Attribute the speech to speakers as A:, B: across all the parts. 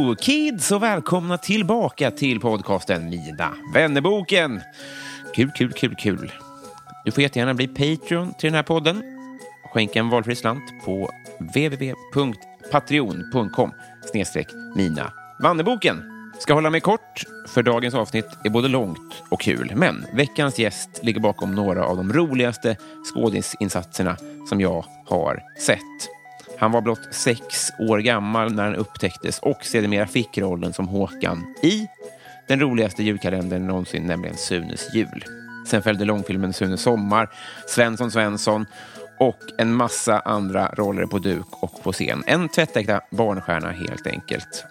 A: Hello kids och välkomna tillbaka till podcasten Mina vännerboken. Kul, kul, kul, kul. Du får jättegärna bli Patreon till den här podden. Skänk en valfri slant på www.patreon.com snedstreck Mina vännerboken. Ska hålla mig kort, för dagens avsnitt är både långt och kul. Men veckans gäst ligger bakom några av de roligaste skådisinsatserna som jag har sett. Han var blott sex år gammal när han upptäcktes och sedermera fick rollen som Håkan i den roligaste julkalendern någonsin, nämligen Sunes jul. Sen följde långfilmen Sunes sommar, Svensson Svensson och en massa andra roller på duk och på scen. En tvättäkta barnstjärna helt enkelt.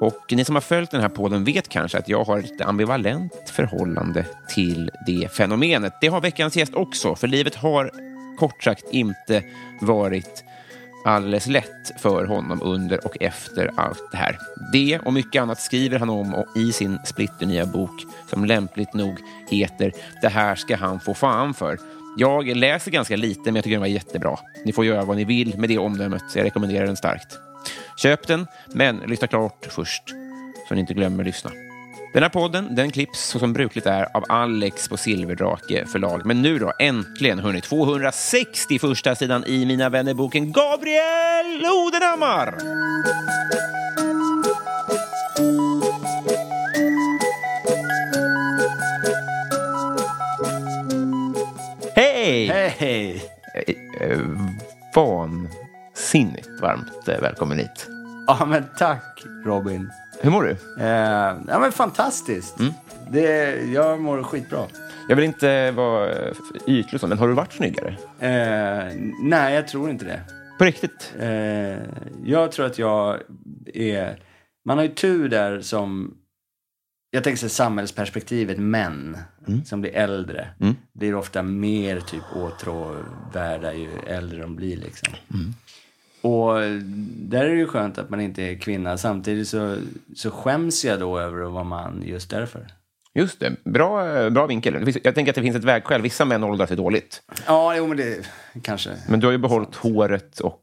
A: Och ni som har följt den här podden vet kanske att jag har ett ambivalent förhållande till det fenomenet. Det har veckans gäst också, för livet har kort sagt inte varit alldeles lätt för honom under och efter allt det här. Det och mycket annat skriver han om i sin splitternya bok som lämpligt nog heter Det här ska han få fan för. Jag läser ganska lite, men jag tycker den var jättebra. Ni får göra vad ni vill med det omdömet. Jag rekommenderar den starkt. Köp den, men lyssna klart först så ni inte glömmer att lyssna. Den här podden den klipps så som brukligt är av Alex på Silverdrake förlag. Men nu då, äntligen, hörni, 260 första sidan i Mina vännerboken Gabriel Odenhammar! Hej!
B: Hej!
A: Eh, eh, Vansinnigt varmt eh, välkommen hit.
B: Ja, men tack Robin.
A: Hur mår du?
B: Eh, ja, men fantastiskt. Det, jag mår skitbra.
A: Jag vill inte vara eh, ytlig, men har du varit snyggare?
B: Eh, nej, jag tror inte det.
A: På riktigt?
B: Eh, jag tror att jag är... Man har ju tur där som... Jag tänker så samhällsperspektivet, män som blir äldre blir ofta mer typ åtråvärda ju äldre de blir. Liksom. Och där är det ju skönt att man inte är kvinna. Samtidigt så, så skäms jag då över att vara man just därför.
A: Just det. Bra, eh, bra vinkel. Jag tänker att det finns ett vägskäl. Vissa män åldrar sig dåligt.
B: Ja, jo men det kanske...
A: Men du har ju behållit håret och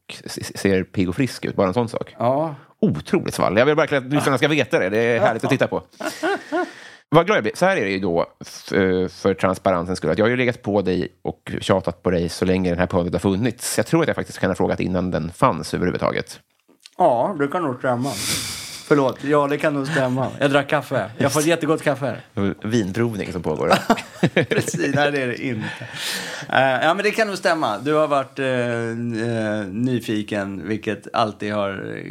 A: ser pigg och frisk ut. Bara en sån sak.
B: Ja,
A: Otroligt svall. Jag vill verkligen att lyssnarna ska veta det. Det är härligt att titta på. Vad glad jag blir. Så här är det ju då, f- eh, för transparensens skull. Att jag har ju legat på dig och tjatat på dig så länge den här podden har funnits. Jag tror att jag faktiskt kan ha frågat innan den fanns överhuvudtaget.
B: ja det kan nog stämma. Förlåt, ja det kan nog stämma. Jag drack kaffe. Jag får ett jättegott kaffe
A: Vinprovning som pågår.
B: Precis, nej det är det inte. Eh, ja men det kan nog stämma. Du har varit eh, nyfiken, vilket alltid har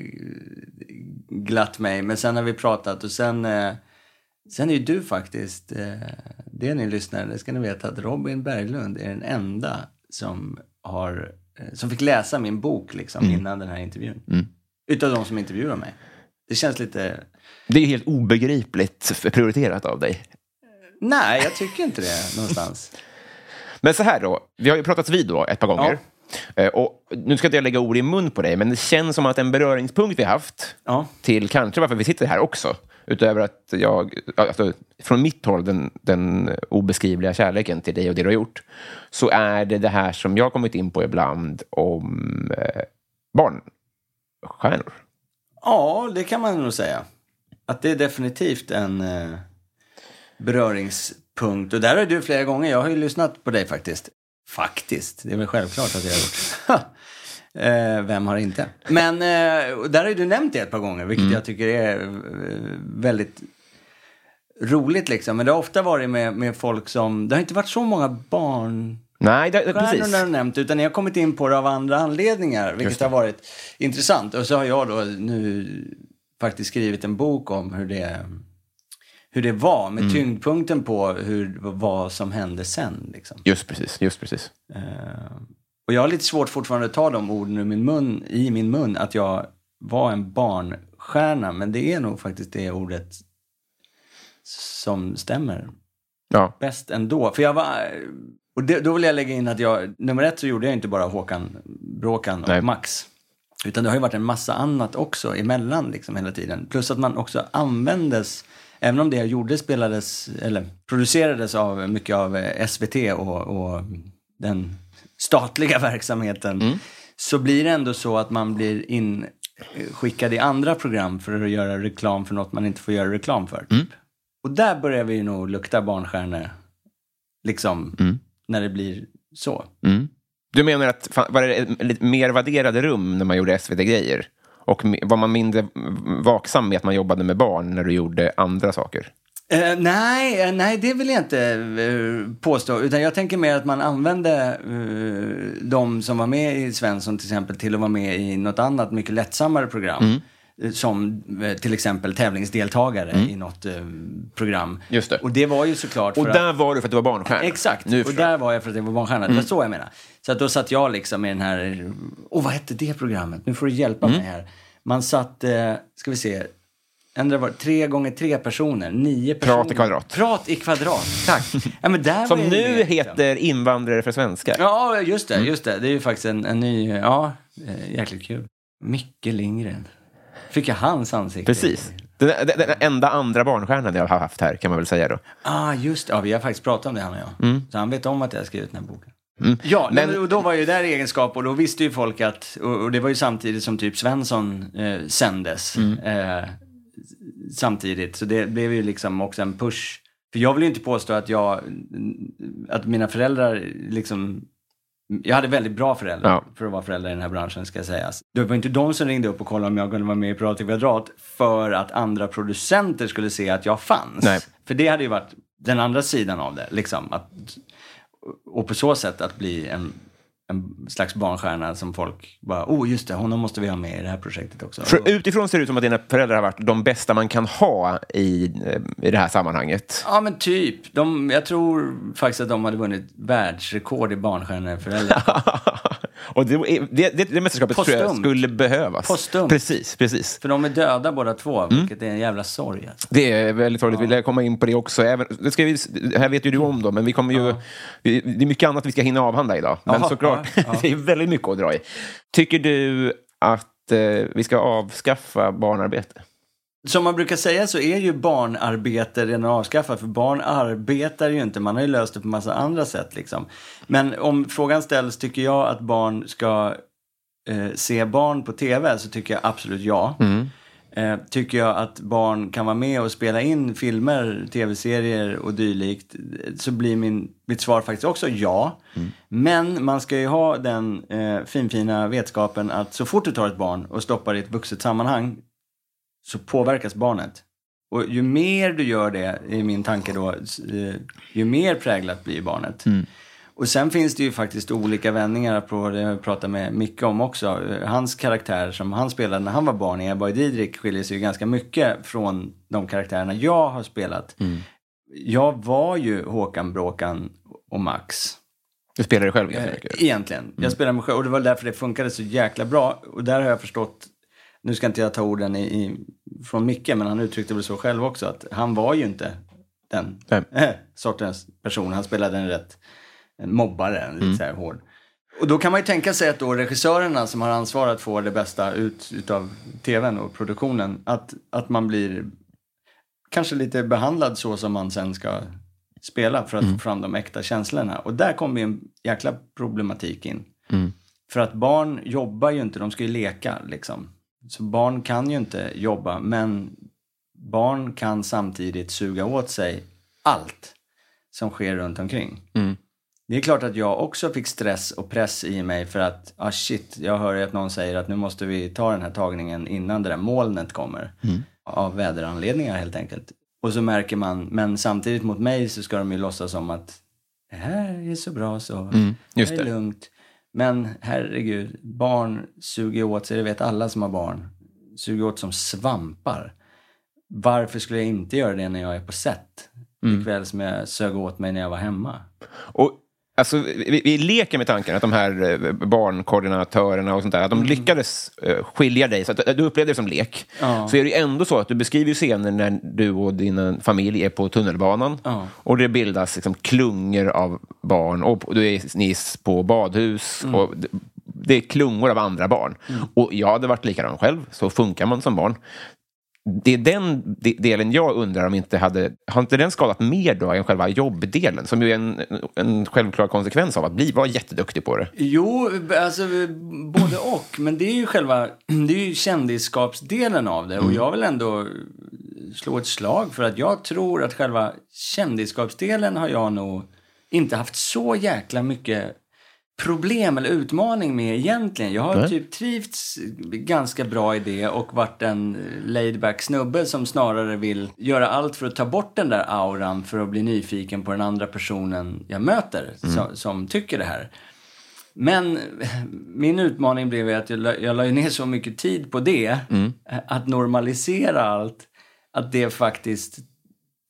B: glatt mig. Men sen har vi pratat och sen, eh, sen är ju du faktiskt, eh, det ni lyssnare, det ska ni veta att Robin Berglund är den enda som har, eh, som fick läsa min bok liksom innan den här intervjun. Utav de som intervjuar mig. Det känns lite,
A: Det är helt obegripligt prioriterat av dig.
B: nej jag tycker inte det någonstans.
A: Men så här då, vi har ju pratats vid då ett par gånger. Eh, Och nu ska inte jag lägga ord i mun på dig, men det känns som att en beröringspunkt vi haft
B: Ja.
A: till kanske varför vi sitter här också, utöver att jag, alltså, från mitt håll, den, den obeskrivliga kärleken till dig och det du har gjort, så är det det här som jag har kommit in på ibland om eh, barnstjärnor.
B: Ja, det kan man nog säga. Att det är definitivt en eh, beröringspunkt och där har du flera gånger, jag har ju lyssnat på dig faktiskt. Faktiskt, det är väl självklart att jag har gjort. Eh, vem har inte? Men eh, där har du nämnt det ett par gånger, vilket jag tycker är eh, väldigt roligt liksom. Men det har ofta varit med, med folk som, det har inte varit så många barn
A: Nej, det,
B: stjärnorna
A: precis.
B: har nämnt, utan ni har kommit in på det av andra anledningar, vilket har varit intressant. Och så har jag då nu faktiskt skrivit en bok om hur det, hur det var, med tyngdpunkten på hur, vad som hände sen. Liksom.
A: Just precis, just precis.
B: Eh, och jag har lite svårt fortfarande att ta de orden ur min mun, i min mun, att jag var en barnstjärna, men det är nog faktiskt det ordet som stämmer
A: Ja.
B: bäst ändå. För jag var... Och det, då vill jag lägga in att jag, nummer ett så gjorde jag inte bara Håkan Bråkan och
A: Nej.
B: Max. Utan det har ju varit en massa annat också emellan liksom hela tiden. Plus att man också användes, även om det jag gjorde spelades, eller producerades av mycket av eh, SVT och, och den statliga verksamheten. Så blir det ändå så att man blir inskickad i andra program för att göra reklam för något man inte får göra reklam för. Typ. Och där börjar vi ju nog lukta barnstjärnor. Liksom, när det blir så.
A: Mm. Du menar att fan, var det ett lite mer värderade rum när man gjorde SVT-grejer? Och var man mindre vaksam med att man jobbade med barn när du gjorde andra saker?
B: Eh, nej, eh, nej, det vill jag inte eh, påstå. Utan jag tänker mer att man använde uh, de som var med i Svensson till exempel till att vara med i något annat mycket lättsammare program.
A: Mm.
B: Eh, Som eh, till exempel tävlingsdeltagare i något eh, program.
A: Mm. Just det.
B: Och det var ju såklart
A: Och
B: för
A: där
B: att...
A: var du för att du var barnstjärna?
B: Exakt,
A: Nu
B: och.
A: Mm.
B: där var jag för att jag var barnstjärna. Det var så jag menar. Så att då satt jag liksom i den här, åh vad hette det programmet? Nu får du hjälpa
A: Mm.
B: mig här. Man satt, eh, ska vi se, ändå var det tre gånger tre personer, nio personer.
A: i kvadrat.
B: Prat i kvadrat, tack. Ja, men där
A: Som nu
B: med, liksom.
A: heter Invandrare för svenskar.
B: Ja, just
A: Mm.
B: det, just det. Det är ju faktiskt en, en ny, ja, eh, jäkligt kul. Micke Lindgren. Fick jag hans ansikte?
A: Precis. Den, den, den enda andra barnstjärnan jag har haft här, kan man väl säga då.
B: Ah, just det. Ja, vi har faktiskt pratat om det, han och jag. Så han vet om att jag har skrivit den här boken. Ja,
A: Mm. Men-
B: men, och då var ju där egenskap och då visste ju folk att, och, och det var ju samtidigt som typ Svensson eh, sändes.
A: Mm.
B: Eh, samtidigt, så det blev ju liksom också en push. För jag vill ju inte påstå att jag, att mina föräldrar liksom jag hade väldigt bra föräldrar
A: Ja.
B: för att vara föräldrar i den här branschen ska sägas. Det var inte de som ringde upp och kollade om jag kunde vara med i Prat i kvadrat för att andra producenter skulle se att jag fanns.
A: Nej.
B: För det hade ju varit den andra sidan av det. Liksom, att, och på så sätt att bli en, en slags barnstjärna som folk bara, oh just det, honom måste vi ha med i det här projektet också.
A: För utifrån ser det ut som att dina föräldrar har varit de bästa man kan ha i, eh, i det här sammanhanget.
B: Ja men typ. De, jag tror faktiskt att de hade vunnit världsrekord i barnstjärneföräldrar.
A: Och det, det, det, det mästerskapet tror jag
B: Postumt.
A: skulle behövas.
B: Postumt.
A: Precis, precis.
B: För de är döda båda två,
A: Mm.
B: vilket är en jävla sorg. Alltså.
A: Det är väldigt sorgligt. Vill jag komma in på det också. Även, det, ska vi, här vet ju du om då, men vi kommer ju... Vi, det är mycket annat vi ska hinna avhandla idag. Men
B: Jaha,
A: såklart,
B: ja, ja.
A: det är väldigt mycket att dra i. Tycker du att eh, vi ska avskaffa barnarbete?
B: Som man brukar säga så är ju barnarbete redan avskaffat, för barn arbetar ju inte, man har ju löst det på massa andra sätt liksom. Men om frågan ställs, tycker jag att barn ska eh, se barn på tv, så tycker jag absolut ja. Eh, tycker jag att barn kan vara med och spela in filmer, tv-serier och dylikt, så blir min, mitt svar faktiskt också ja. Men man ska ju ha den eh, finfina vetskapen att så fort du tar ett barn och stoppar i ett vuxet sammanhang så påverkas barnet. Och ju mer du gör det, är min tanke då, eh, ju mer präglat blir barnet. Och sen finns det ju faktiskt olika vändningar på det jag pratade med Micke om också. Hans karaktär som han spelade när han var barn i Ebba och Didrik skiljer sig ju ganska mycket från de karaktärerna jag har spelat. Jag var ju Håkan Bråkan och Max.
A: Du spelar det själv ganska
B: Eh,
A: mycket.
B: Egentligen. Jag spelar mig själv och det var därför det funkade så jäkla bra. Och där har jag förstått, nu ska inte jag ta orden i, i, från Micke, men han uttryckte väl så själv också, att han var ju inte den eh, sortens person. Han spelade en rätt en mobbare, en lite så här hård. Och då kan man ju tänka sig att då regissörerna som har ansvarat för det bästa ut utav tvn och produktionen, att, att man blir kanske lite behandlad så som man sen ska spela för att få fram de äkta känslorna. Och där kommer ju en jäkla problematik in. För att barn jobbar ju inte, de ska ju leka liksom. Så barn kan ju inte jobba, men barn kan samtidigt suga åt sig allt som sker runt omkring.
A: Mm.
B: Det är klart att jag också fick stress och press i mig för att, ah shit, jag hör att någon säger att nu måste vi ta den här tagningen innan det där molnet kommer. Av väderanledningar helt enkelt. Och så märker man, men samtidigt mot mig så ska de ju låtsas som att det här är så bra så,
A: Mm,
B: det är
A: det.
B: lugnt. Men herregud, barn suger åt sig, det vet alla som har barn, suger åt som svampar. Varför skulle jag inte göra det när jag är på set?
A: Mm.
B: Likväl som jag sög åt mig när jag var hemma.
A: Och, alltså, vi, vi leker med tanken att de här eh, barnkoordinatörerna och sånt där, att de lyckades eh, skilja dig, så att du upplevde det som lek.
B: Ja.
A: Så är det ju ändå så att du beskriver scener när du och din eh, familj är på tunnelbanan
B: Ja.
A: och det bildas liksom klungor av barn och du är, ni är på badhus och det, är klungor av andra barn. Och jag hade varit likadan själv, så funkar man som barn. Det är den de- delen jag undrar om inte hade... Har inte den skadat mer då än själva jobbdelen? Som ju är en, en självklar konsekvens av att bli vara jätteduktig på det.
B: Jo, alltså både och. Men det är ju själva det är ju kändisskapsdelen av det. Och jag vill ändå slå ett slag för att jag tror att själva kändisskapsdelen har jag nog inte haft så jäkla mycket problem eller utmaning med egentligen. Jag har
A: Nej.
B: typ trivts ganska bra i det och varit en laid back snubbe som snarare vill göra allt för att ta bort den där auran för att bli nyfiken på den andra personen jag möter som, som tycker det här. Men min utmaning blev att jag, la- jag la ner så mycket tid på det, att normalisera allt, att det faktiskt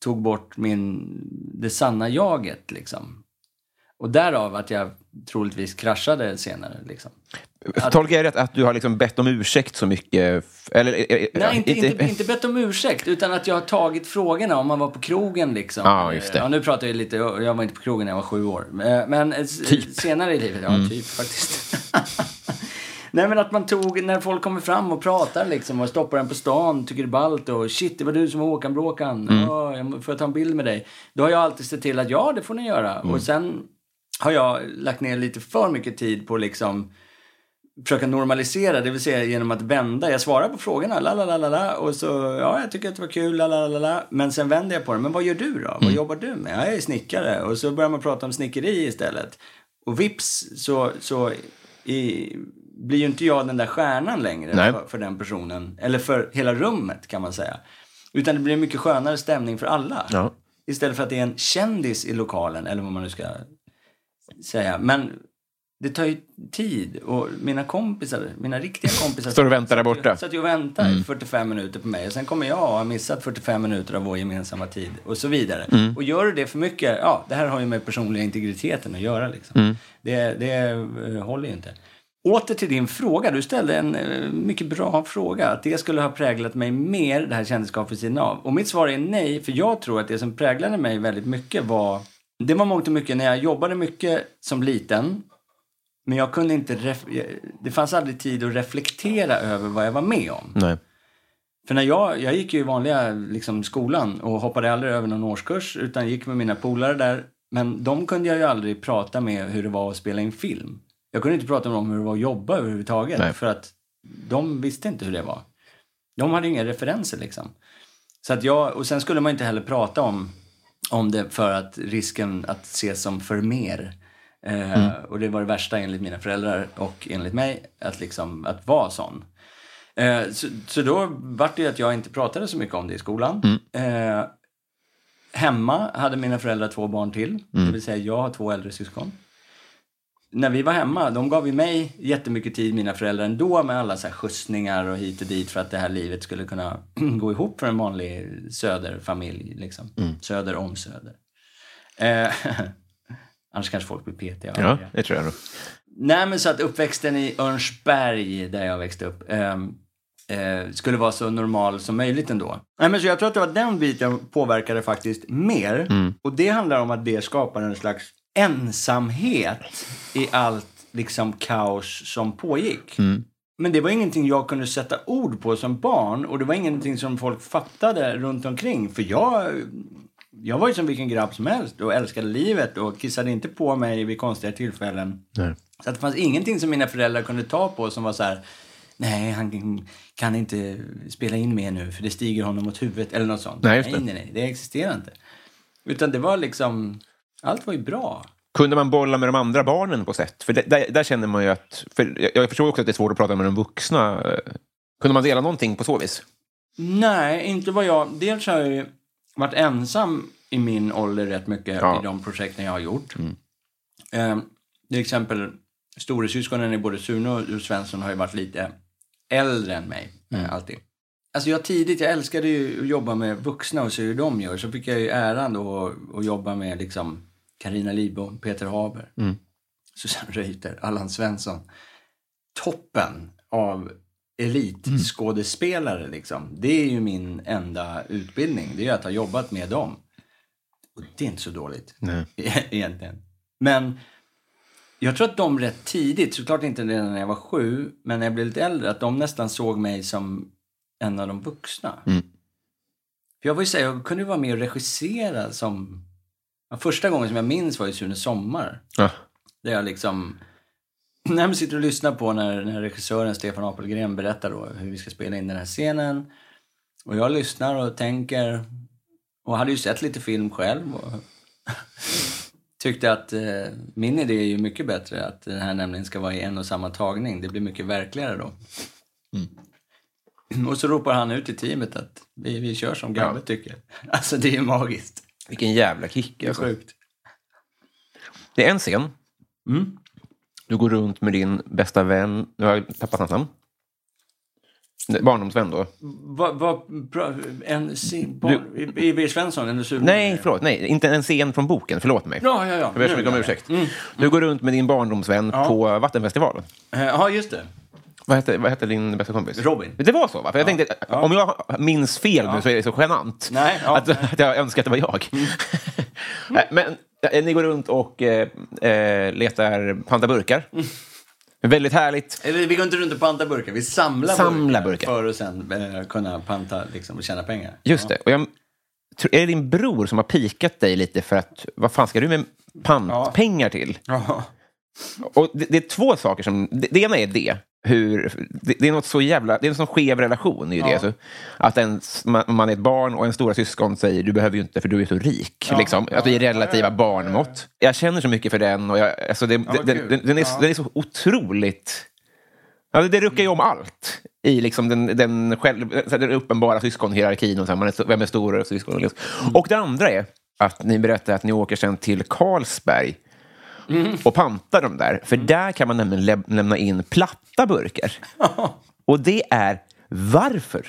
B: tog bort min, det sanna jaget liksom. Och därav att jag troligtvis kraschade senare liksom.
A: Tolkar jag rätt att du har liksom bett om ursäkt så mycket? Eller, eh, eh,
B: Nej, inte, inte, inte bett om ursäkt, utan att jag har tagit frågorna om man var på krogen liksom.
A: Ja, det.
B: Ja, nu pratar jag lite, jag var inte på krogen när jag var sju år. Eh, Men
A: Typ.
B: senare i livet, ja
A: Mm.
B: typ faktiskt. Nej men att man tog, när folk kommer fram och pratar liksom och stoppar en på stan, tycker det är ballt och shit det var du som var Håkan Bråkan,
A: Mm.
B: Jag får jag ta en bild med dig? Då har jag alltid sett till att ja det får ni göra.
A: Mm.
B: Och sen har jag lagt ner lite för mycket tid på liksom försöka normalisera, det vill säga genom att vända. Jag svarar på frågorna, la la la la och så, ja jag tycker att det var kul, la la la la. Men sen vänder jag på det, men vad gör du då? Vad jobbar du med? Ja, jag är snickare. Och så börjar man prata om snickeri istället. Och vips så, så i, blir ju inte jag den där stjärnan längre för, för den personen. Eller för hela rummet kan man säga. Utan det blir en mycket skönare stämning för alla.
A: Ja.
B: Istället för att det är en kändis i lokalen, eller vad man nu ska säga. Men det tar ju tid och mina kompisar, mina riktiga kompisar
A: Står och väntar där borta. Mm.
B: Satt ju och väntade i 45 minuter på mig och sen kommer jag och har missat 45 minuter av vår gemensamma tid och så vidare.
A: Mm.
B: Och gör du det för mycket, ja det här har ju med personliga integriteten att göra liksom.
A: Mm.
B: Det, det eh, håller ju inte. Åter till din fråga, du ställde en eh, mycket bra fråga. Att det skulle ha präglat mig mer, det här kändisskapet vid sidan av. Och mitt svar är nej, för jag tror att det som präglade mig väldigt mycket var... Det var mångt och mycket när jag jobbade mycket som liten. Men jag kunde inte... Det fanns aldrig tid att reflektera över vad jag var med om.
A: Nej.
B: För när jag, jag gick ju i vanliga liksom, skolan och hoppade aldrig över någon årskurs utan gick med mina polare där. Men de kunde jag ju aldrig prata med hur det var att spela in film. Jag kunde inte prata med dem hur det var att jobba överhuvudtaget.
A: Nej.
B: För att de visste inte hur det var. De hade inga referenser liksom. Så att jag, och sen skulle man inte heller prata om, om det för att risken att ses som för mer. Eh, Och det var det värsta enligt mina föräldrar och enligt mig, att, liksom, att vara sån. Eh, så, så då vart det att jag inte pratade så mycket om det i skolan. Eh, hemma hade mina föräldrar två barn till, det vill säga jag har två äldre syskon. När vi var hemma, de gav ju mig jättemycket tid, mina föräldrar ändå, med alla så här skjutsningar och hit och dit för att det här livet skulle kunna gå ihop för en vanlig söderfamilj. Liksom. Söder om söder. Eh, annars kanske folk blir petiga.
A: Ja,
B: det.
A: tror jag nog.
B: Nej, men så att uppväxten i Örnsberg, där jag växte upp, ehm, eh, skulle vara så normal som möjligt ändå. Nej, men så jag tror att det var den biten påverkade faktiskt mer. Och det handlar om att det skapar en slags ensamhet i allt liksom kaos som pågick. Men det var ingenting jag kunde sätta ord på som barn och det var ingenting som folk fattade runt omkring. För jag, jag var ju som vilken grabb som helst och älskade livet och kissade inte på mig vid konstiga tillfällen.
A: Nej.
B: Så att det fanns ingenting som mina föräldrar kunde ta på som var så här, nej han kan inte spela in mer nu för det stiger honom mot huvudet eller något sånt.
A: Nej,
B: nej, nej, nej, det existerar inte. Utan det var liksom, Allt var ju bra.
A: Kunde man bolla med de andra barnen på sätt? För det, där, där känner man ju att... För jag, förstår också att det är svårt att prata med de vuxna. Kunde man dela någonting på så vis?
B: Nej, inte vad jag... Dels har jag ju varit ensam i min ålder rätt mycket
A: Ja. Mm.
B: i de projekten jag har gjort. Eh, till exempel, storasyskonen i både Sune och Svensson har ju varit lite äldre än mig.
A: Mm.
B: Eh, alltid. Alltså jag tidigt, jag älskade ju att jobba med vuxna och se hur de gör. Så fick jag ju äran då att, att jobba med liksom Carina Lidbom, Peter Haber,
A: Mm.
B: Susanne Reuter, Allan Svensson. Toppen av elitskådespelare liksom. Det är ju min enda utbildning. Det är att ha jobbat med dem. Och det är inte så dåligt.
A: Nej.
B: Egentligen. Men jag tror att de rätt tidigt, såklart inte redan när jag var sju, men när jag blev lite äldre, att de nästan såg mig som en av de vuxna.
A: Mm.
B: För jag var ju säga, jag kunde vara med och regissera som... Ja, Första gången som jag minns var ju Sune Sommar.
A: Ja.
B: Där jag liksom... När man sitter och lyssnar på när, när regissören Stefan Apelgren berättar då hur vi ska spela in den här scenen. Och jag lyssnar och tänker och hade ju sett lite film själv. Och tyckte att eh, min idé är ju mycket bättre. Att den här nämligen ska vara i en och samma tagning. Det blir mycket verkligare då. Och så ropar han ut i teamet att vi, vi kör som Gabbe tycker. Alltså det är ju magiskt.
A: Vilken jävla kick.
B: Det är
A: Alltså.
B: sjukt.
A: Det är en scen.
B: Mm.
A: Du går runt med din bästa vän. Nu har jag tappat hans namn. Barndomsvän då.
B: Vad, vad, bra, en scen, barn, i, i V. Svensson, Super?
A: Nej, förlåt. Nej, inte en scen från boken. Förlåt mig.
B: Ja, ja, ja.
A: Jag ber så mycket om ursäkt. Du går runt med din barndomsvän på Vattenfestivalen.
B: Eh, Ja, just det.
A: Vad hette, vad hette din bästa kompis?
B: Robin.
A: Det var så, va? För jag tänkte, om jag minns fel nu så är det så genant.
B: Nej, ja,
A: att.
B: Mm.
A: att jag önskar att det var jag. Nej, Men eh, ni går runt och eh, eh, letar pantaburkar.
B: Mm.
A: Väldigt härligt.
B: Eller vi går inte runt och pantar burkar, vi samlar,
A: Samlar burkar.
B: För att sen eh, kunna panta liksom, och tjäna pengar.
A: Just det. Och jag, tror- är det din bror som har pikat dig lite för att vad fan ska du med pantpengar till?
B: Ja.
A: Och det, det är två saker som... Det, det ena är det. Hur, det, det är något så jävla... Det är en sån skev relation. Ju det, alltså. Att ens, man, man är ett barn och en stora syskon säger du behöver ju inte för du är så rik. liksom. Alltså, I relativa barnmått. Jag känner så mycket för den. Och jag, alltså, det,
B: vad
A: den,
B: kul.
A: den, den, är, den är så otroligt... Ja, det ruckar ju om allt i liksom den, den, själv, så den uppenbara syskonhierarkin. Och så här, man är, så- vem är stora syskon? Liksom. Och det andra är att ni berättar att ni åker sen till Carlsberg och pantar dem där. För där kan man nämligen läm- lämna in platta burkar. Och det är varför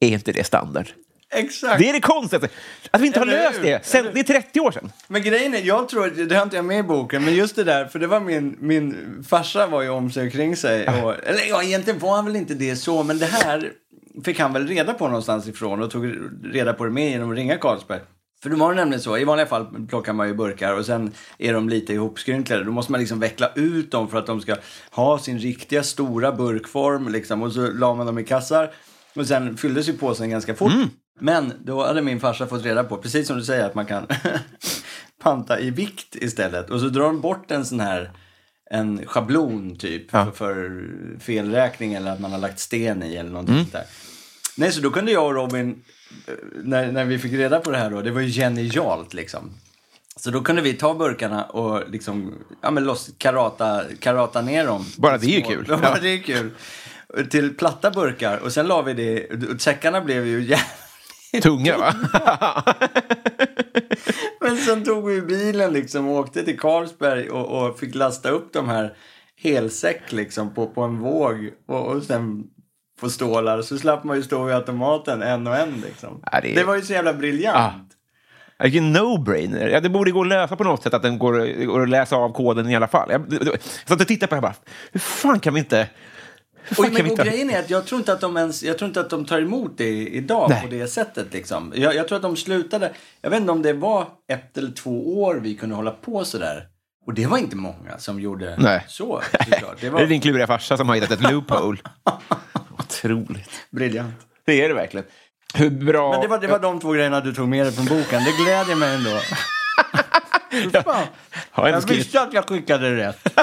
A: är inte det standard?
B: Exakt.
A: Det är det konstigaste. Att vi inte har
B: Eller
A: löst
B: hur?
A: det. Sen, det är 30 år sedan.
B: Men grejen är, jag tror, det har inte jag med i boken, men just det där, för det var min, min farsa var ju om sig och kring sig. Och, eller ja, egentligen var han väl inte det så, men det här fick han väl reda på någonstans ifrån och tog reda på det med genom att ringa Carlsberg. För var det nämligen så, i vanliga fall plockar man ju burkar och sen är de lite ihopskrynklade. Då måste man liksom veckla ut dem för att de ska ha sin riktiga stora burkform liksom. Och så la man dem i kassar och sen fylldes ju påsen ganska fort. Men då hade min farsa fått reda på, precis som du säger, att man kan panta i vikt istället. Och så drar de bort en sån här en schablon typ
A: Ja.
B: för, för felräkning eller att man har lagt sten i eller någonting sånt där. Nej, så då kunde jag och Robin, när, när vi fick reda på det här då, det var ju genialt liksom. Så då kunde vi ta burkarna och liksom, ja men loss, karata, karata ner dem.
A: Bara det är ju kul.
B: Ja, bara det är kul. Till platta burkar och sen la vi det, och säckarna blev ju jävligt
A: Tunga, va?
B: Men sen tog vi bilen liksom och åkte till Carlsberg och, och fick lasta upp de här helsäck liksom på, på en våg och, och sen på stålar. Så slapp man ju stå vid automaten en och en liksom.
A: Ja, det
B: det... var ju så jävla briljant.
A: Ah. Vilken no-brainer. Ja, det borde gå att lösa på något sätt, att den går, går att läsa av koden i alla fall. Jag, jag satt och tittade på det här bara, hur fan kan vi inte...
B: Och, men, och grejen är att jag tror inte att de ens, jag tror inte att de tar emot det idag
A: Nej.
B: på det sättet liksom. Jag, jag tror att de slutade, jag vet inte om det var ett eller två år vi kunde hålla på sådär. Och det var inte många som gjorde
A: Nej.
B: så. såklart. Det
A: Det är
B: var
A: din kluriga farsa som har hittat ett loophole. Otroligt.
B: briljant.
A: Det är det verkligen. Hur bra...
B: Men det var, det var de två grejerna du tog med dig från boken. Det glädjer mig ändå.
A: Jag,
B: Jag visste att jag skickade rätt.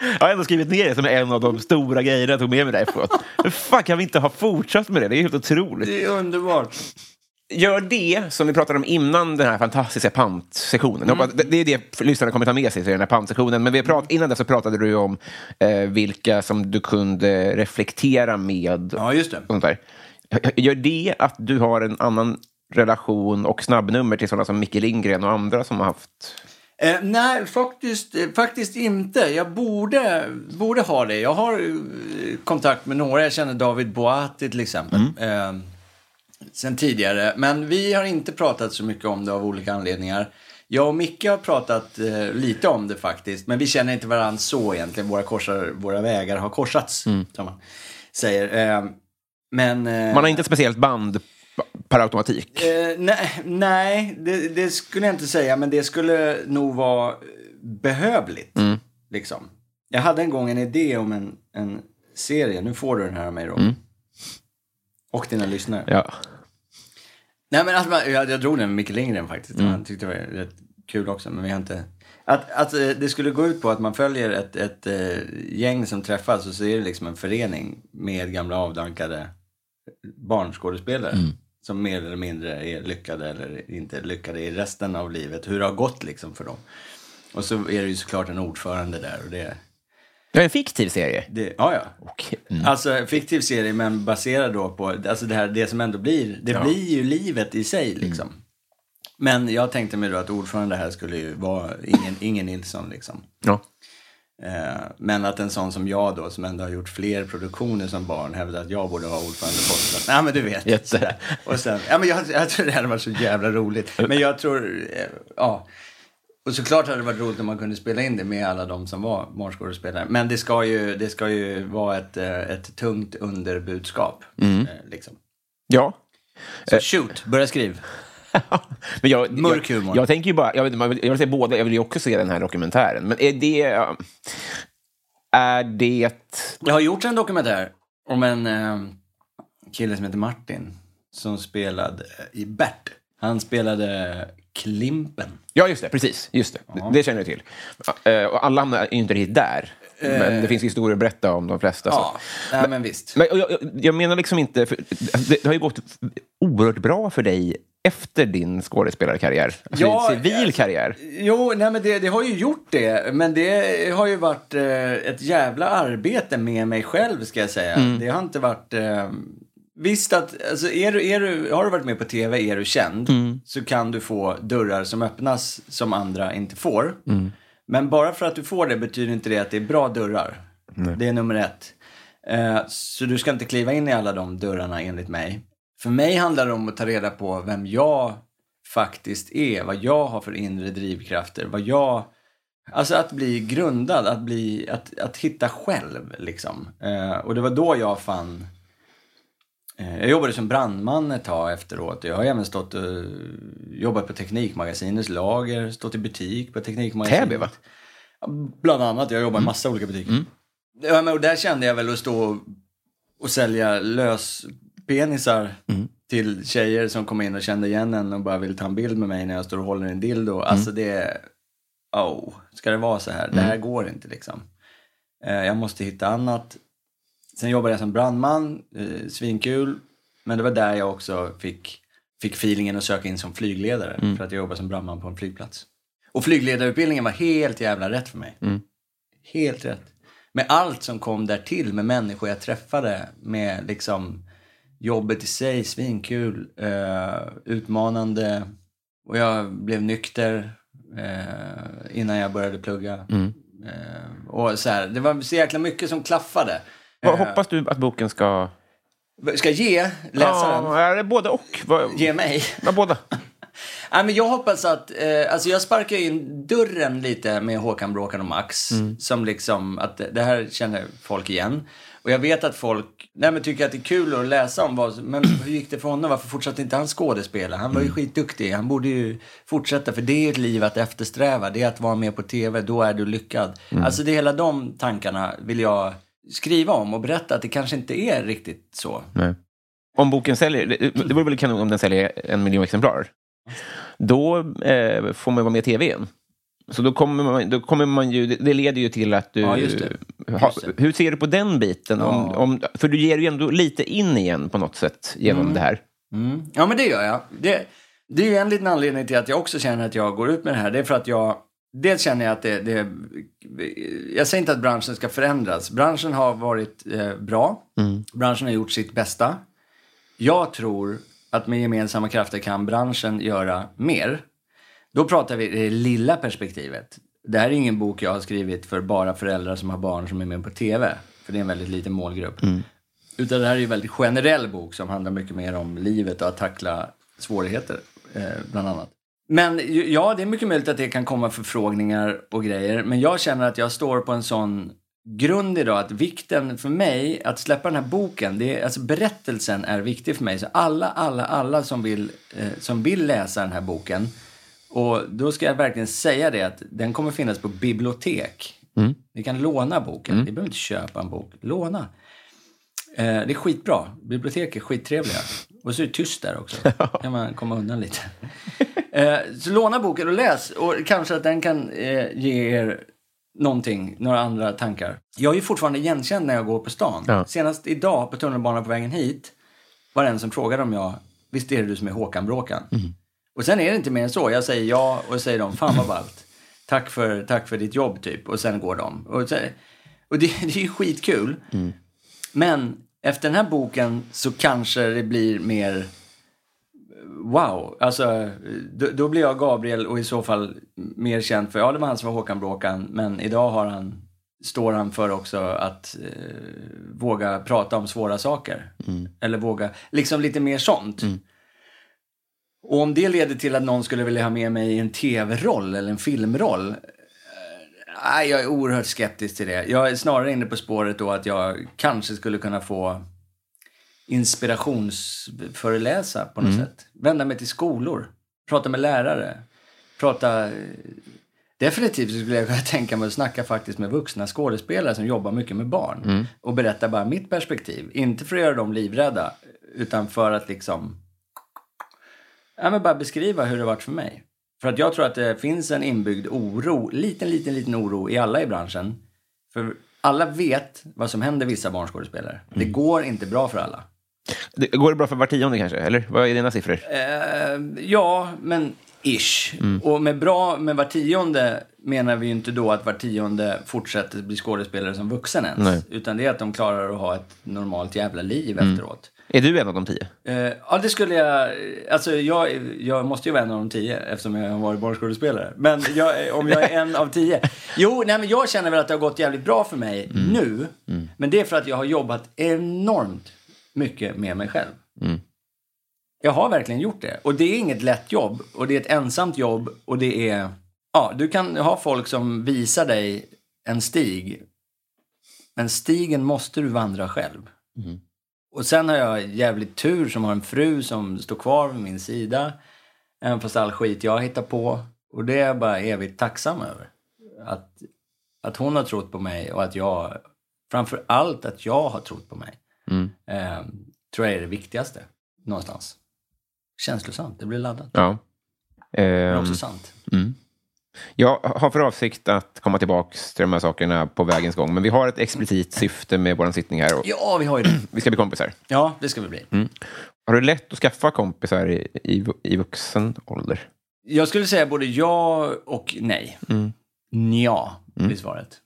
A: jag har ändå skrivit ner det som en av de stora grejerna jag tog med mig därifrån. Hur fan kan vi inte ha fortsatt med det? Det är helt otroligt.
B: Det är underbart.
A: Gör det som vi pratade om innan den här fantastiska pantsektionen.
B: Mm.
A: Det det är det lyssnarna kommer ta med sig, den här pantsektionen. Men vi prat, innan det så pratade du om eh, vilka som du kunde reflektera med.
B: Ja, just det.
A: Sånt där. Gör det att du har en annan relation och snabbnummer till sådana som Micke Lindgren och andra som har haft...
B: Eh, nej, faktiskt, eh, faktiskt inte. Jag borde, borde ha det. Jag har eh, kontakt med några. Jag känner David Boati till exempel. Eh, sen tidigare. Men vi har inte pratat så mycket om det av olika anledningar. Jag och Micke har pratat eh, lite om det faktiskt. Men vi känner inte varandra så egentligen. Våra, korsar, våra vägar har korsats, som man säger. Eh, men... eh,
A: Man har inte ett speciellt band per automatik.
B: Eh, nej, nej det, det skulle jag inte säga, men det skulle nog vara eh, behövligt. Liksom. Jag hade en gång en idé om en, en serie. Nu får du den här av mig då. Och dina lyssnare.
A: Ja.
B: Nej, men man, jag, jag drog den med Micke Lindgren faktiskt. Han tyckte det var rätt kul också, men vi har inte... Att, att eh, det skulle gå ut på att man följer ett, ett eh, gäng som träffas och så är det liksom en förening med gamla avdankade barnskådespelare. Som mer eller mindre är lyckade eller inte lyckade i resten av livet. Hur det har gått liksom för dem. Och så är det ju såklart en ordförande där. Och det,
A: Det är en fiktiv serie.
B: det, ja, ja.
A: Okej. Mm.
B: Alltså en fiktiv serie men baserad då på alltså det, här, det som ändå blir. Det blir ju livet i sig liksom. Men jag tänkte mig då att ordförande här skulle ju vara ingen, ingen Nilsson liksom.
A: Ja.
B: Eh, men att en sån som jag då, som ändå har gjort fler produktioner som barn, hävdar att jag borde ha ordförandeposten. Nej men du vet.
A: Jätte.
B: sådär. Och sen, ja men jag, jag tror det hade varit så jävla roligt. Men jag tror, eh, ja. Och såklart hade det varit roligt om man kunde spela in det med alla de som var barnskådespelare. Men det ska ju, det ska ju vara ett, eh, ett tungt underbudskap.
A: Mm.
B: eh, Liksom.
A: ja.
B: Så shoot, börja skriv.
A: Men jag,
B: Mörk
A: jag,
B: humor.
A: jag tänker ju bara, jag, vill- jag vill se båda, jag vill ju också se den här dokumentären. Men är det... Är det...
B: Jag har gjort en dokumentär om en eh, kille som heter Martin. Som spelade eh, i Bert. Han spelade Klimpen.
A: Ja, just det. Precis. Just det. Det, det känner jag till. Eh, Och alla hamnar ju inte riktigt där. Men det finns historier att berätta om de flesta. så.
B: Ja, nej, men visst.
A: Men, jag, jag- menar liksom inte... Det, har ju gått oerhört bra för dig efter din skådespelarkarriär. Alltså
B: Ja,
A: civil
B: alltså-
A: karriär.
B: Jo, nej men det, det har ju gjort det. Men det har ju varit eh, ett jävla arbete med mig själv ska jag säga. Det har inte varit... Eh, visst att, alltså är du, är du, har du varit med på tv, är du känd, så kan du få dörrar som öppnas som andra inte får. Men bara för att du får det betyder inte det att det är bra dörrar. Det är nummer ett. Eh, så du ska inte kliva in i alla de dörrarna enligt mig. För mig handlar det om att ta reda på vem jag faktiskt är, vad jag har för inre drivkrafter, vad jag... Alltså att bli grundad, att, bli, att, att hitta själv liksom. Eh, och det var då jag fann... Eh, jag jobbade som brandman ett tag efteråt. Jag har även stått och jobbat på Teknikmagasinets lager, stått i butik på Teknikmagasinet.
A: Täby, va?
B: Bland annat, jag jobbar i massa olika butiker. Ja, men, och där kände jag väl att stå och, sälja löspenisar till tjejer som kom in och kände igen en och bara ville ta en bild med mig när jag står och håller en dildo. Alltså det, oh, ska det vara så här? Det här går inte liksom. Eh, jag måste hitta annat. Sen jobbade jag som brandman, eh, svinkul. Men det var där jag också fick, fick feelingen att söka in som flygledare. För att jag jobbade som brandman på en flygplats. Och flygledarutbildningen var helt jävla rätt för mig. Helt rätt. Med allt som kom där till med människor jag träffade, med liksom jobbet i sig, svinkul, eh, utmanande. Och jag blev nykter eh, innan jag började plugga. Eh, och så här, det var så jäkla mycket som klaffade.
A: Vad hoppas du att boken ska...
B: Ska ge läsaren,
A: Ja, är det både och? Vad-
B: ge mig.
A: Ja, båda.
B: Nej, men jag hoppas att, eh, alltså jag sparkar in dörren lite med Håkan Bråkan och Max. Som liksom, att det, här känner folk igen. Och jag vet att folk nej, men tycker att det är kul att läsa om vad, men hur gick det för honom? Varför fortsatte inte han skådespela? Han var ju skitduktig. Han borde ju fortsätta, för det är ett liv att eftersträva. Det är att vara med på tv, då är du lyckad. Alltså det hela de tankarna vill jag skriva om och berätta att det kanske inte är riktigt så.
A: Nej. Om boken säljer, det, det vore väl kanon om den säljer en miljon exemplar. Då eh, får man vara med i tv igen. Så då kommer man, då kommer man ju, det- leder ju till att du...
B: Ja, just det. Just det.
A: hur ser du på den biten? Om,
B: Ja.
A: om, för du ger ju ändå lite in igen på något sätt genom
B: Mm.
A: det här.
B: Mm. Ja, men det gör jag. Det, det är ju en liten anledning till att jag också känner att jag går ut med det här. Det är för att jag, dels känner jag att det, det jag säger inte att branschen ska förändras. Branschen har varit eh, bra. Branschen har gjort sitt bästa. Jag tror att med gemensamma krafter kan branschen göra mer. Då pratar vi det lilla perspektivet. Det här är ingen bok jag har skrivit för bara föräldrar som har barn som är med på TV. För det är en väldigt liten målgrupp. Utan det här är en väldigt generell bok som handlar mycket mer om livet och att tackla svårigheter, eh, bland annat. Men ja, det är mycket möjligt att det kan komma förfrågningar och grejer. Men jag känner att jag står på en sån grund idag att vikten för mig att släppa den här boken, det är, alltså berättelsen är viktig för mig. Så alla, alla, alla som vill, eh, som vill läsa den här boken och då ska jag verkligen säga det att den kommer finnas på bibliotek. Ni kan låna boken. Ni behöver inte köpa en bok. Låna. Eh, det är skitbra. Bibliotek är skittrevliga. Och så är det tyst där också. kan man komma undan lite. Eh, så låna boken och läs. Och kanske att den kan eh, ge er någonting, några andra tankar. Jag är ju fortfarande igenkänd när jag går på stan.
A: Ja.
B: Senast idag på tunnelbanan på vägen hit var det en som frågade om jag, visst är det du som är Håkan Bråkan? Och sen är det inte mer än så. Jag säger ja och säger de, fan vad ballt. Tack för, tack för ditt jobb typ. Och sen går de. Och, så, och det, det är ju skitkul. Men efter den här boken så kanske det blir mer wow. Alltså, då, då blir jag Gabriel och i så fall mer känd för, ja det var han som var Håkan Bråkan, men idag har han, står han för också att eh, våga prata om svåra saker. Eller våga, liksom lite mer sånt. Och om det leder till att någon skulle vilja ha med mig i en tv-roll eller en filmroll. eh, Nej, jag är oerhört skeptisk till det. Jag är snarare inne på spåret då att jag kanske skulle kunna få inspirationsföreläsa på något sätt. Vända mig till skolor, prata med lärare, prata... Definitivt skulle jag kunna tänka mig att snacka faktiskt med vuxna skådespelare som jobbar mycket med barn. Och berätta bara mitt perspektiv. Inte för att göra dem livrädda, utan för att liksom... Ja, men bara beskriva hur det varit för mig. För att jag tror att det finns en inbyggd oro, liten, liten, liten oro i alla i branschen. För alla vet vad som händer vissa barnskådespelare. Det går inte bra för alla.
A: Det, går det bra för var tionde kanske? Eller vad är dina siffror?
B: Eh, ja, men ish. Och med bra med var tionde menar vi ju inte då att var tionde fortsätter bli skådespelare som vuxen ens.
A: Nej.
B: Utan det är att de klarar att ha ett normalt jävla liv efteråt.
A: Är du en av de tio?
B: Eh, ja, det skulle jag... Alltså, jag, jag måste ju vara en av de tio eftersom jag har varit barnskådespelare. Men jag, om jag är en av tio... Jo, nej, men jag känner väl att det har gått jävligt bra för mig nu. Men det är för att jag har jobbat enormt mycket med mig själv. Jag har verkligen gjort det. Och det är inget lätt jobb. Och det är ett ensamt jobb. Och det är... Ja, du kan ha folk som visar dig en stig. Men stigen måste du vandra själv. Och sen har jag jävligt tur som har en fru som står kvar vid min sida. Även fast all skit jag hittar på. Och det är jag bara evigt tacksam över. Att, att hon har trott på mig och att jag, framför allt att jag har trott på mig. Eh, tror jag är det viktigaste. Någonstans. Känslosamt, det blir laddat.
A: Ja.
B: Men
A: Ehm,
B: också sant.
A: jag har för avsikt att komma tillbaka till de här sakerna på vägens gång. Men vi har ett explicit syfte med vår sittning här. Och
B: Ja, vi har ju det.
A: vi ska bli kompisar.
B: Ja, det ska vi bli.
A: Har du lätt att skaffa kompisar i, i, i vuxen ålder?
B: Jag skulle säga både ja och nej. Ja, blir svaret.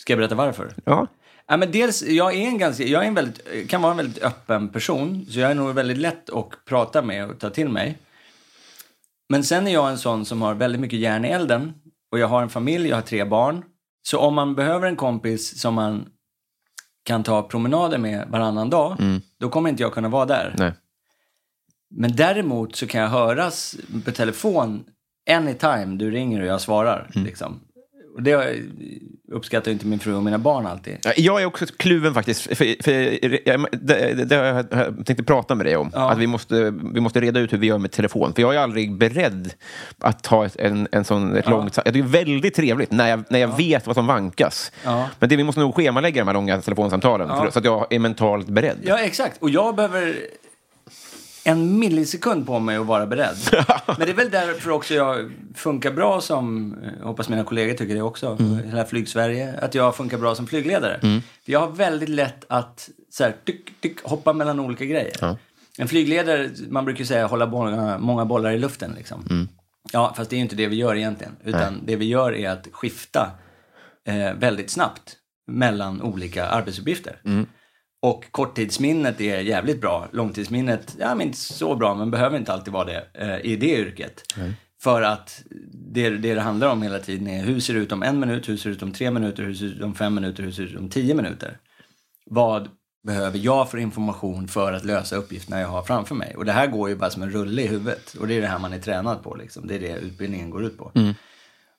B: Ska jag berätta varför?
A: Ja.
B: Ja, men dels, jag är en ganska, jag är en väldigt, kan vara en väldigt öppen person. Så jag är nog väldigt lätt att prata med och ta till mig. Men sen är jag en sån som har väldigt mycket järn i elden. Och jag har en familj, jag har tre barn. Så om man behöver en kompis som man kan ta promenader med varannan dag, då kommer inte jag kunna vara där.
A: Nej.
B: Men däremot så kan jag höras på telefon anytime du ringer och jag svarar. Liksom. Och det uppskattar ju inte min fru och mina barn alltid.
A: Ja, Jag är också kluven faktiskt. För, för, jag, det, det har jag jag tänkte prata med dig om.
B: Ja.
A: Att vi måste, vi måste reda ut hur vi gör med telefon. För jag är aldrig beredd att ha ett, en, en sån, ett
B: Ja.
A: långt... Det är väldigt trevligt när jag, när jag vet vad som vankas.
B: Ja.
A: Men det, vi måste nog schemalägga de här långa telefonsamtalen
B: Ja.
A: för, så att jag är mentalt beredd.
B: Ja, exakt. Och jag behöver en millisekund på mig att vara beredd. Men det är väl därför också jag funkar bra som, jag hoppas mina kollegor tycker det också, hela Flygsverige, att jag funkar bra som flygledare. För jag har väldigt lätt att så här, tyck, tyck, hoppa mellan olika grejer. En flygledare, man brukar ju säga hålla många, många bollar i luften. Liksom. Ja, fast det är ju inte det vi gör egentligen. Utan det vi gör är att skifta eh, väldigt snabbt mellan olika arbetsuppgifter. Och korttidsminnet är jävligt bra. Långtidsminnet, ja men inte så bra, men behöver inte alltid vara det eh, i det yrket. För att det, det det handlar om hela tiden är hur ser det ut om en minut, hur ser det ut om tre minuter, hur ser det ut om fem minuter, hur ser det ut om tio minuter. Vad behöver jag för information för att lösa uppgifterna jag har framför mig? Och det här går ju bara som en rulle i huvudet. Och det är det här man är tränad på. Liksom. Det är det utbildningen går ut på.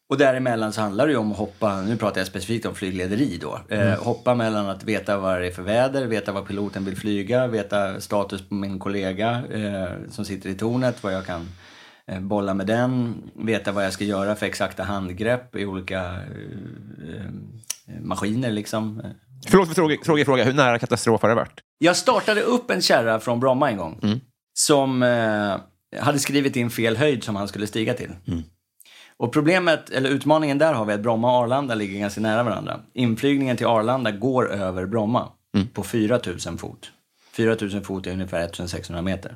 B: Och däremellan så handlar det ju om att hoppa, nu pratar jag specifikt om flyglederi då. Eh, hoppa mellan att veta vad det är för väder, veta vad piloten vill flyga, veta status på min kollega eh, som sitter i tornet, vad jag kan eh, bolla med den, veta vad jag ska göra för exakta handgrepp i olika eh, eh, maskiner liksom.
A: Förlåt för tråkig, tråkig fråga. Hur nära katastrof har det varit?
B: Jag startade upp en kärra från Bromma en gång. Som eh, hade skrivit in fel höjd som han skulle stiga till. Och problemet, eller utmaningen där har vi att Bromma och Arlanda ligger ganska nära varandra. Inflygningen till Arlanda går över Bromma på 4000 fot. 4000 fot är ungefär 1600 meter.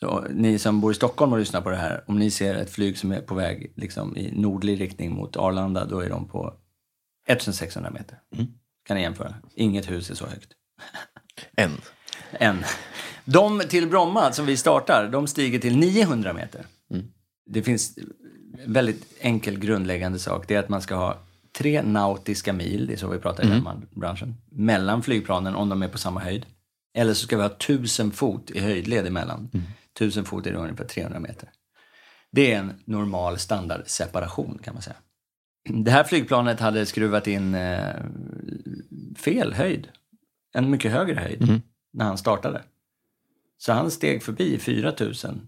B: Så ni som bor i Stockholm och lyssnar på det här, om ni ser ett flyg som är på väg liksom, i nordlig riktning mot Arlanda, då är de på 1600 meter. Kan ni jämföra? Inget hus är så högt.
A: En.
B: Än. De till Bromma som vi startar, de stiger till 900 meter. Det finns en väldigt enkel grundläggande sak. Det är att man ska ha tre nautiska mil, det är så vi pratar i den man- branschen, mellan flygplanen om de är på samma höjd. Eller så ska vi ha 1000 fot i höjdled emellan. 1000 fot är då ungefär 300 meter. Det är en normal standardseparation kan man säga. Det här flygplanet hade skruvat in eh, fel höjd. En mycket högre höjd när han startade. Så han steg förbi 4000.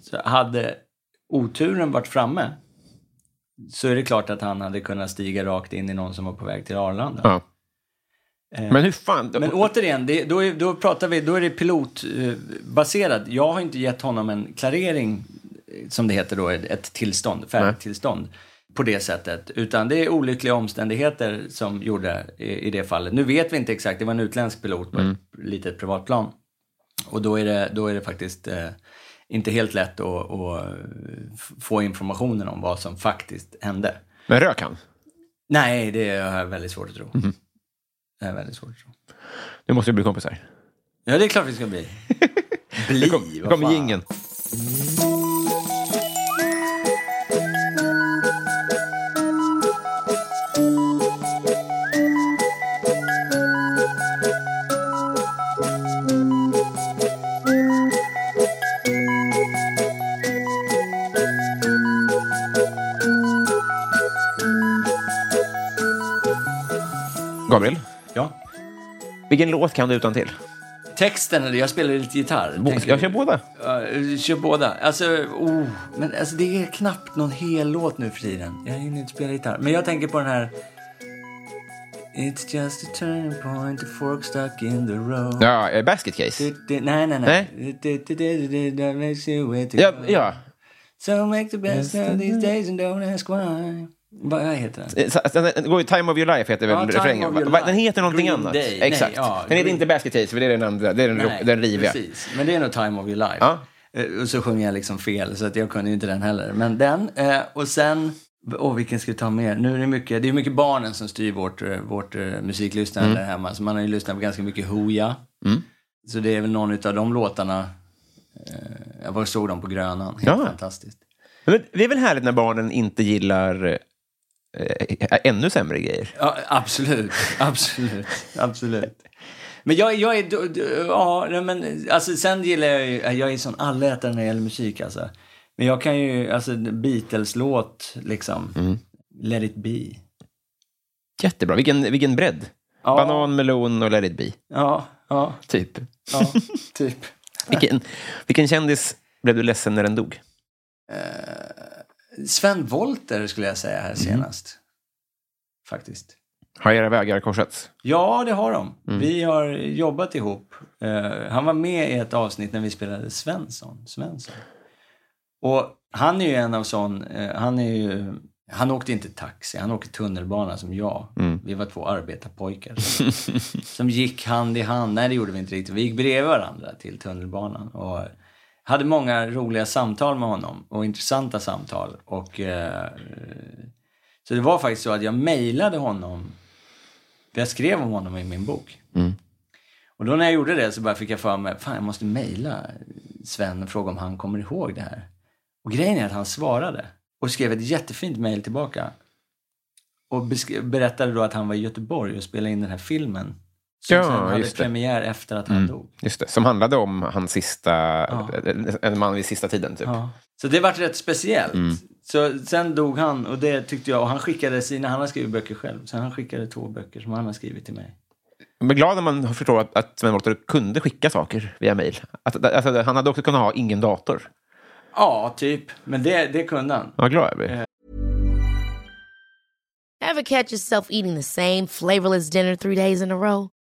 B: Så hade oturen varit framme så är det klart att han hade kunnat stiga rakt in i någon som var på väg till Arlanda.
A: Ja. Men hur fan...
B: Men återigen, det, då, är, då pratar vi, då är det pilotbaserat. Jag har inte gett honom en klarering, eh, som det heter då, ett tillstånd, färdigt tillstånd på det sättet. Utan det är olyckliga omständigheter som gjorde i, i det fallet. Nu vet vi inte exakt, det var en utländsk pilot på ett litet privatplan. Och då är det, då är det faktiskt eh, inte helt lätt att, att få informationen om vad som faktiskt hände.
A: Men rök han?
B: Nej, det jag väldigt svårt att tro. Det är väldigt svårt att tro.
A: Nu måste vi bli kompisar.
B: Ja, det är klart vi ska bli. Bli,
A: Nu kom-
B: vad
A: kommer
B: fan.
A: jingeln. Gabriel,
B: Ja.
A: vilken låt kan du utan till?
B: Texten, eller jag spelar lite gitarr. Tänker
A: Jag kör båda.
B: Ja, kör båda. Alltså, oh, men alltså, det är knappt någon hel låt nu för tiden. Jag hinner inte spela gitarr. Men jag tänker på den här... It's just a turning point, a fork stuck in the road.
A: Ja, eh, Basket Case.
B: Du- du- Nej, nej, nej. Du- du- du- du- du- that makes you way to
A: Ja,
B: go.
A: ja.
B: So make the best of these days and don't ask why. Vad heter den?
A: Eh, Time of Your life heter väl
B: Ja,
A: refrängen? Den heter någonting
B: Green
A: annat.
B: Day.
A: Exakt.
B: Nej, ja,
A: den heter
B: Green-
A: inte Basket Case, för det är den andra. Det är den, ro- den riviga.
B: Precis, men det är nog Time of your life.
A: Ja.
B: Eh, Och så sjunger jag liksom fel, så att jag kunde inte den heller. Men den, eh, och sen, åh vilken ska vi ta mer? Nu är det mycket, det är mycket barnen som styr vårt, vårt musiklyssnande
A: Mm.
B: där hemma. Så man har ju lyssnat på ganska mycket Hooja. Så det är väl någon av de låtarna. Jag var såg dem på Grönan, helt
A: Ja.
B: fantastiskt.
A: Men det är väl härligt när barnen inte gillar ännu sämre grejer?
B: Ja, absolut, absolut, absolut. Men jag, jag är, ja, men alltså sen gillar jag ju, jag är sån allätare när det gäller musik alltså. Men jag kan ju, alltså Beatles-låt liksom, Let it be.
A: Jättebra. Vilken, vilken bredd.
B: Ja.
A: Banan, melon och let it be.
B: Ja, ja,
A: Typ.
B: ja, typ.
A: Vilken, vilken kändis blev du ledsen när den dog?
B: Sven Wollter skulle jag säga här senast. Faktiskt.
A: Har era vägar korsats?
B: Ja, det har de. Vi har jobbat ihop. Eh, han var med i ett avsnitt när vi spelade Svensson. Svensson. Och han är ju en av sån, eh, han är ju Han åkte inte taxi, han åkte tunnelbana som jag. Vi var två arbetarpojkar som, som gick hand i hand. Nej, det gjorde vi inte riktigt. Vi gick bredvid varandra till tunnelbanan. Och hade många roliga samtal med honom och intressanta samtal. Och, eh, så det var faktiskt så att jag mejlade honom. Jag skrev om honom i min bok. Och då när jag gjorde det så bara fick jag för mig, fan jag måste mejla Sven och fråga om han kommer ihåg det här. Och grejen är att han svarade och skrev ett jättefint mejl tillbaka. Och berättade då att han var i Göteborg och spelade in den här filmen. Som
A: Ja,
B: sen hade premiär efter att han dog.
A: Just det, som handlade om hans sista, en man vid sista tiden typ.
B: Ja. Så det vart rätt speciellt. Så sen dog han och det tyckte jag, och han skickade sina, han har skrivit böcker själv, så han skickade två böcker som han har skrivit till mig.
A: Jag blir glad när man förstår att, att Sven Wollter kunde skicka saker via mejl. Alltså, han hade också kunnat ha ingen dator.
B: Ja, typ. Men det, det kunde han.
A: Vad glad jag blir.
C: Ever catch yourself eating the same flavorless dinner three days in a row?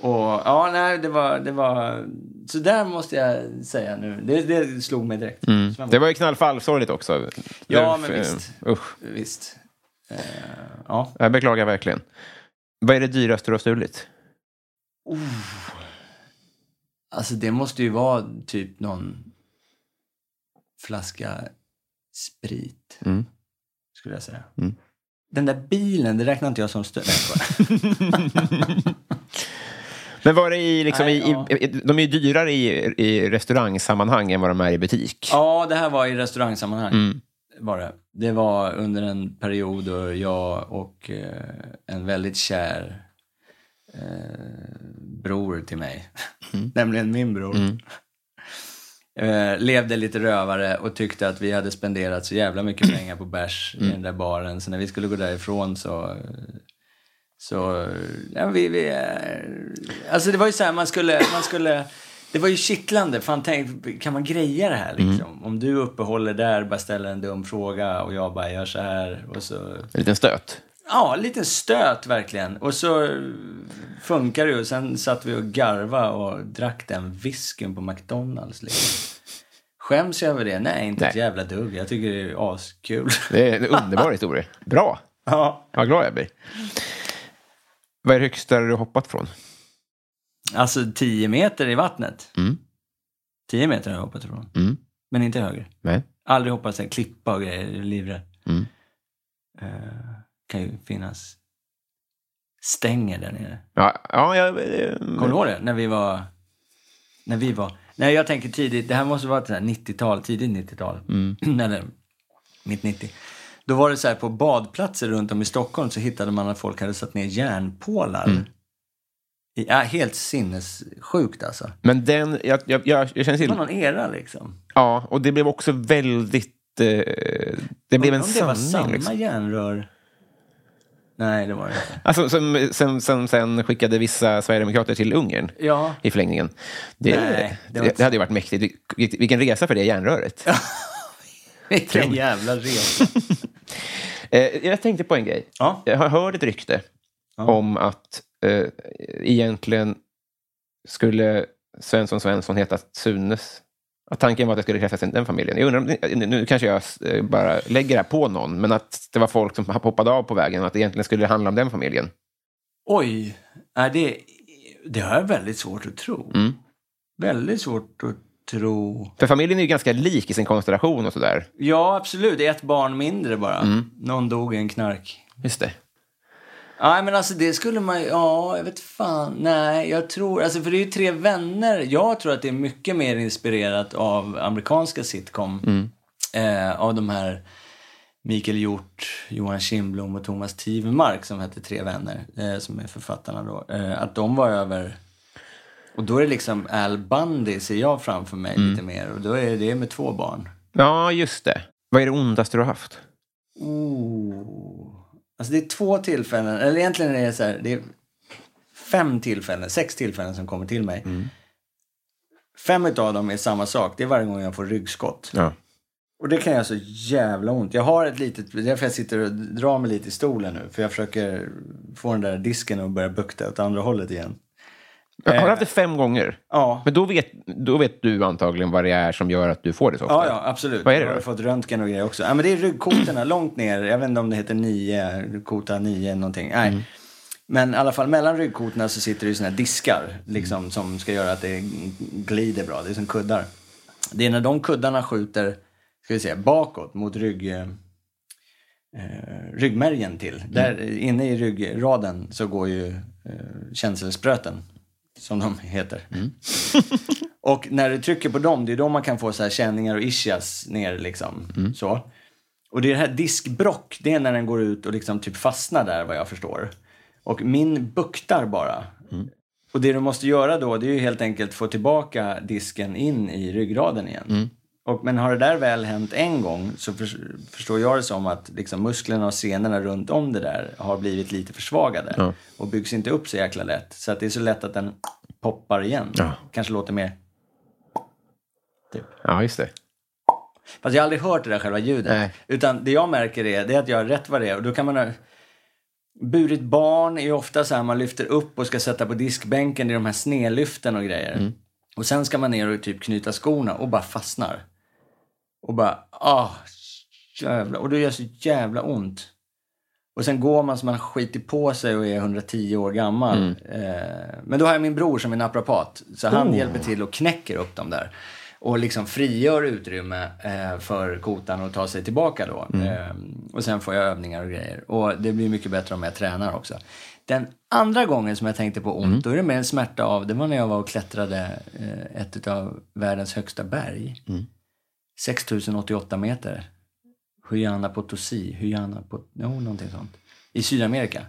B: Och ja, nej, det var, det var... Så där måste jag säga nu. Det, det slog mig direkt. Sven
A: Det var ju knallfallsorgligt också.
B: Ja,
A: Det-
B: men visst.
A: Usch,
B: Visst. Eh, ja.
A: jag beklagar verkligen. Vad är det dyraste du har stulit?
B: Alltså det måste ju vara typ någon flaska sprit.
A: Mm.
B: Skulle jag säga.
A: Mm.
B: Den där bilen, det räknar inte jag som stöld.
A: Men var det i, liksom,
B: Nej,
A: i,
B: ja.
A: i, de är ju dyrare i, i restaurangsammanhang än vad de är i butik.
B: ja, det här var i restaurangsammanhang.
A: Mm.
B: Var det. det var under en period då jag och eh, en väldigt kär eh, bror till mig, nämligen min bror, eh, levde lite rövare och tyckte att vi hade spenderat så jävla mycket pengar på bärs i den där baren. Så när vi skulle gå därifrån så... Så, ja, vi, vi, eh, alltså det var ju så här, man skulle, man skulle, det var ju kittlande. Fan, tänk, kan man greja det här liksom? Om du uppehåller där, bara ställer en dum fråga och jag bara gör så här och så...
A: En liten stöt.
B: Ja, en liten stöt verkligen. Och så funkar det ju. Sen satt vi och garva och drack den whiskyn på McDonalds. Liksom. Skäms jag över det? Nej, inte ett
A: Nej.
B: jävla dugg. Jag tycker det är askul.
A: Det är en underbar historia. Bra.
B: ja.
A: Vad glad jag blir. Vad är det högsta du hoppat från?
B: Alltså 10 meter i vattnet.
A: Mm.
B: 10 meter har jag hoppat ifrån.
A: Mm.
B: Men inte högre.
A: Nej.
B: Aldrig hoppat en klippa och grejer. Jag livrädd.
A: Mm.
B: Eh, kan ju finnas stänger där nere.
A: Ja, ja jag, eh,
B: Kommer du ihåg det? När vi var... När vi var... Nej, jag tänker tidigt. Det här måste vara ett sånt här 90-tal, tidigt 90-tal. Eller mitt 90. Då var det så här på badplatser runt om i Stockholm så hittade man att folk hade satt ner järnpålar. I, ja, helt sinnessjukt alltså.
A: Men den, jag, jag, jag, jag känner
B: Det
A: till...
B: var någon era liksom.
A: Ja, och det blev också väldigt... Eh, det blev en
B: Om det var
A: sanning.
B: samma
A: Liksom.
B: järnrör. Nej, det var det inte.
A: Alltså, som, som, som sen skickade vissa sverigedemokrater till Ungern
B: Ja.
A: i förlängningen. Det,
B: Nej, det
A: det, det hade ju varit mäktigt. Vil- Vilken resa för det järnröret.
B: Vilken jävla resa.
A: Eh, jag tänkte på en grej.
B: Ja.
A: Jag har hört ett rykte om att eh, egentligen skulle Svensson Svensson heta Sunes. Att tanken var att det skulle träffas den familjen. Jag undrar om, nu kanske jag eh, bara lägger det här på någon, men att det var folk som hoppade av på vägen och att det egentligen skulle handla om den familjen.
B: Oj, är det, det har jag väldigt svårt att tro.
A: Mm.
B: Väldigt svårt att tro...
A: För familjen är ju ganska lik i sin konstellation och sådär.
B: Ja, absolut. Det är ett barn mindre bara.
A: Mm.
B: Någon dog i en knark.
A: Just det.
B: Nej, men alltså det skulle man Ja, jag vet fan. Nej, jag tror... Alltså för det är ju tre vänner. Jag tror att det är mycket mer inspirerat av amerikanska sitcom. Eh, av de här Mikael Hjort, Johan Kindblom och Thomas Tivemark som hette Tre vänner. Eh, som är författarna då. Eh, att de var över... Och då är det liksom Al Bundy ser jag framför mig lite mer. Och då är det med två barn.
A: Ja, just det. Vad är det ondaste du har haft?
B: Oh. Alltså det är två tillfällen, eller egentligen är det så här, det är fem tillfällen, sex tillfällen som kommer till mig. Fem av dem är samma sak, det är varje gång jag får ryggskott.
A: Ja.
B: Och det kan göra så jävla ont. Jag har ett litet, det är därför jag sitter och drar mig lite i stolen nu. För jag försöker få den där disken att börja bukta åt andra hållet igen.
A: Har du haft det fem gånger?
B: Ja,
A: Men då vet, då vet du antagligen vad det är som gör att du får det så ofta?
B: Ja, ja, absolut.
A: Vad är det
B: Jag har
A: då?
B: fått röntgen och grejer också. Ja, men det är ryggkotorna långt ner. Jag vet inte om det heter nio, kota nio någonting. Nej.
A: Mm.
B: Men i alla fall mellan ryggkotorna så sitter det ju såna här diskar. Liksom, som ska göra att det glider bra. Det är som kuddar. Det är när de kuddarna skjuter, ska vi säga, bakåt mot rygg, eh, ryggmärgen till.
A: Mm.
B: Där inne i ryggraden så går ju eh, känselspröten. Som de heter.
A: Mm.
B: Och när du trycker på dem, det är då man kan få så här känningar och ischias ner liksom.
A: Mm.
B: Så. Och det är det här diskbrock, det är när den går ut och liksom typ fastnar där vad jag förstår. Och min buktar bara.
A: Mm.
B: Och det du måste göra då, det är ju helt enkelt få tillbaka disken in i ryggraden igen. Och, men har det där väl hänt en gång så för, förstår jag det som att liksom musklerna och senorna runt om det där har blivit lite försvagade.
A: Ja.
B: Och byggs inte upp så jäkla lätt. Så att det är så lätt att den poppar igen.
A: Ja.
B: Kanske låter mer...
A: Ja, just det.
B: Fast jag har aldrig hört det där själva ljudet.
A: Nej.
B: Utan det jag märker är, det är att jag har rätt vad det är. Och då kan man ha... Burit barn är ofta så här, man lyfter upp och ska sätta på diskbänken. Är de här snedlyften och grejer.
A: Mm.
B: Och sen ska man ner och typ knyta skorna och bara fastnar. Och bara, ah, jävla. Och det gör så jävla ont. Och sen går man som man skitit på sig och är 110 år gammal.
A: Mm.
B: Eh, men då har jag min bror som är naprapat. Så han hjälper till och knäcker upp dem där. Och liksom frigör utrymme eh, för kotan att ta sig tillbaka då. Eh, och sen får jag övningar och grejer. Och det blir mycket bättre om jag tränar också. Den andra gången som jag tänkte på ont, då är det mer en smärta av, det var när jag var och klättrade eh, ett av världens högsta berg. 6088 meter. Huyana Potosi, Huyana Pot... Jo, någonting sånt. I Sydamerika.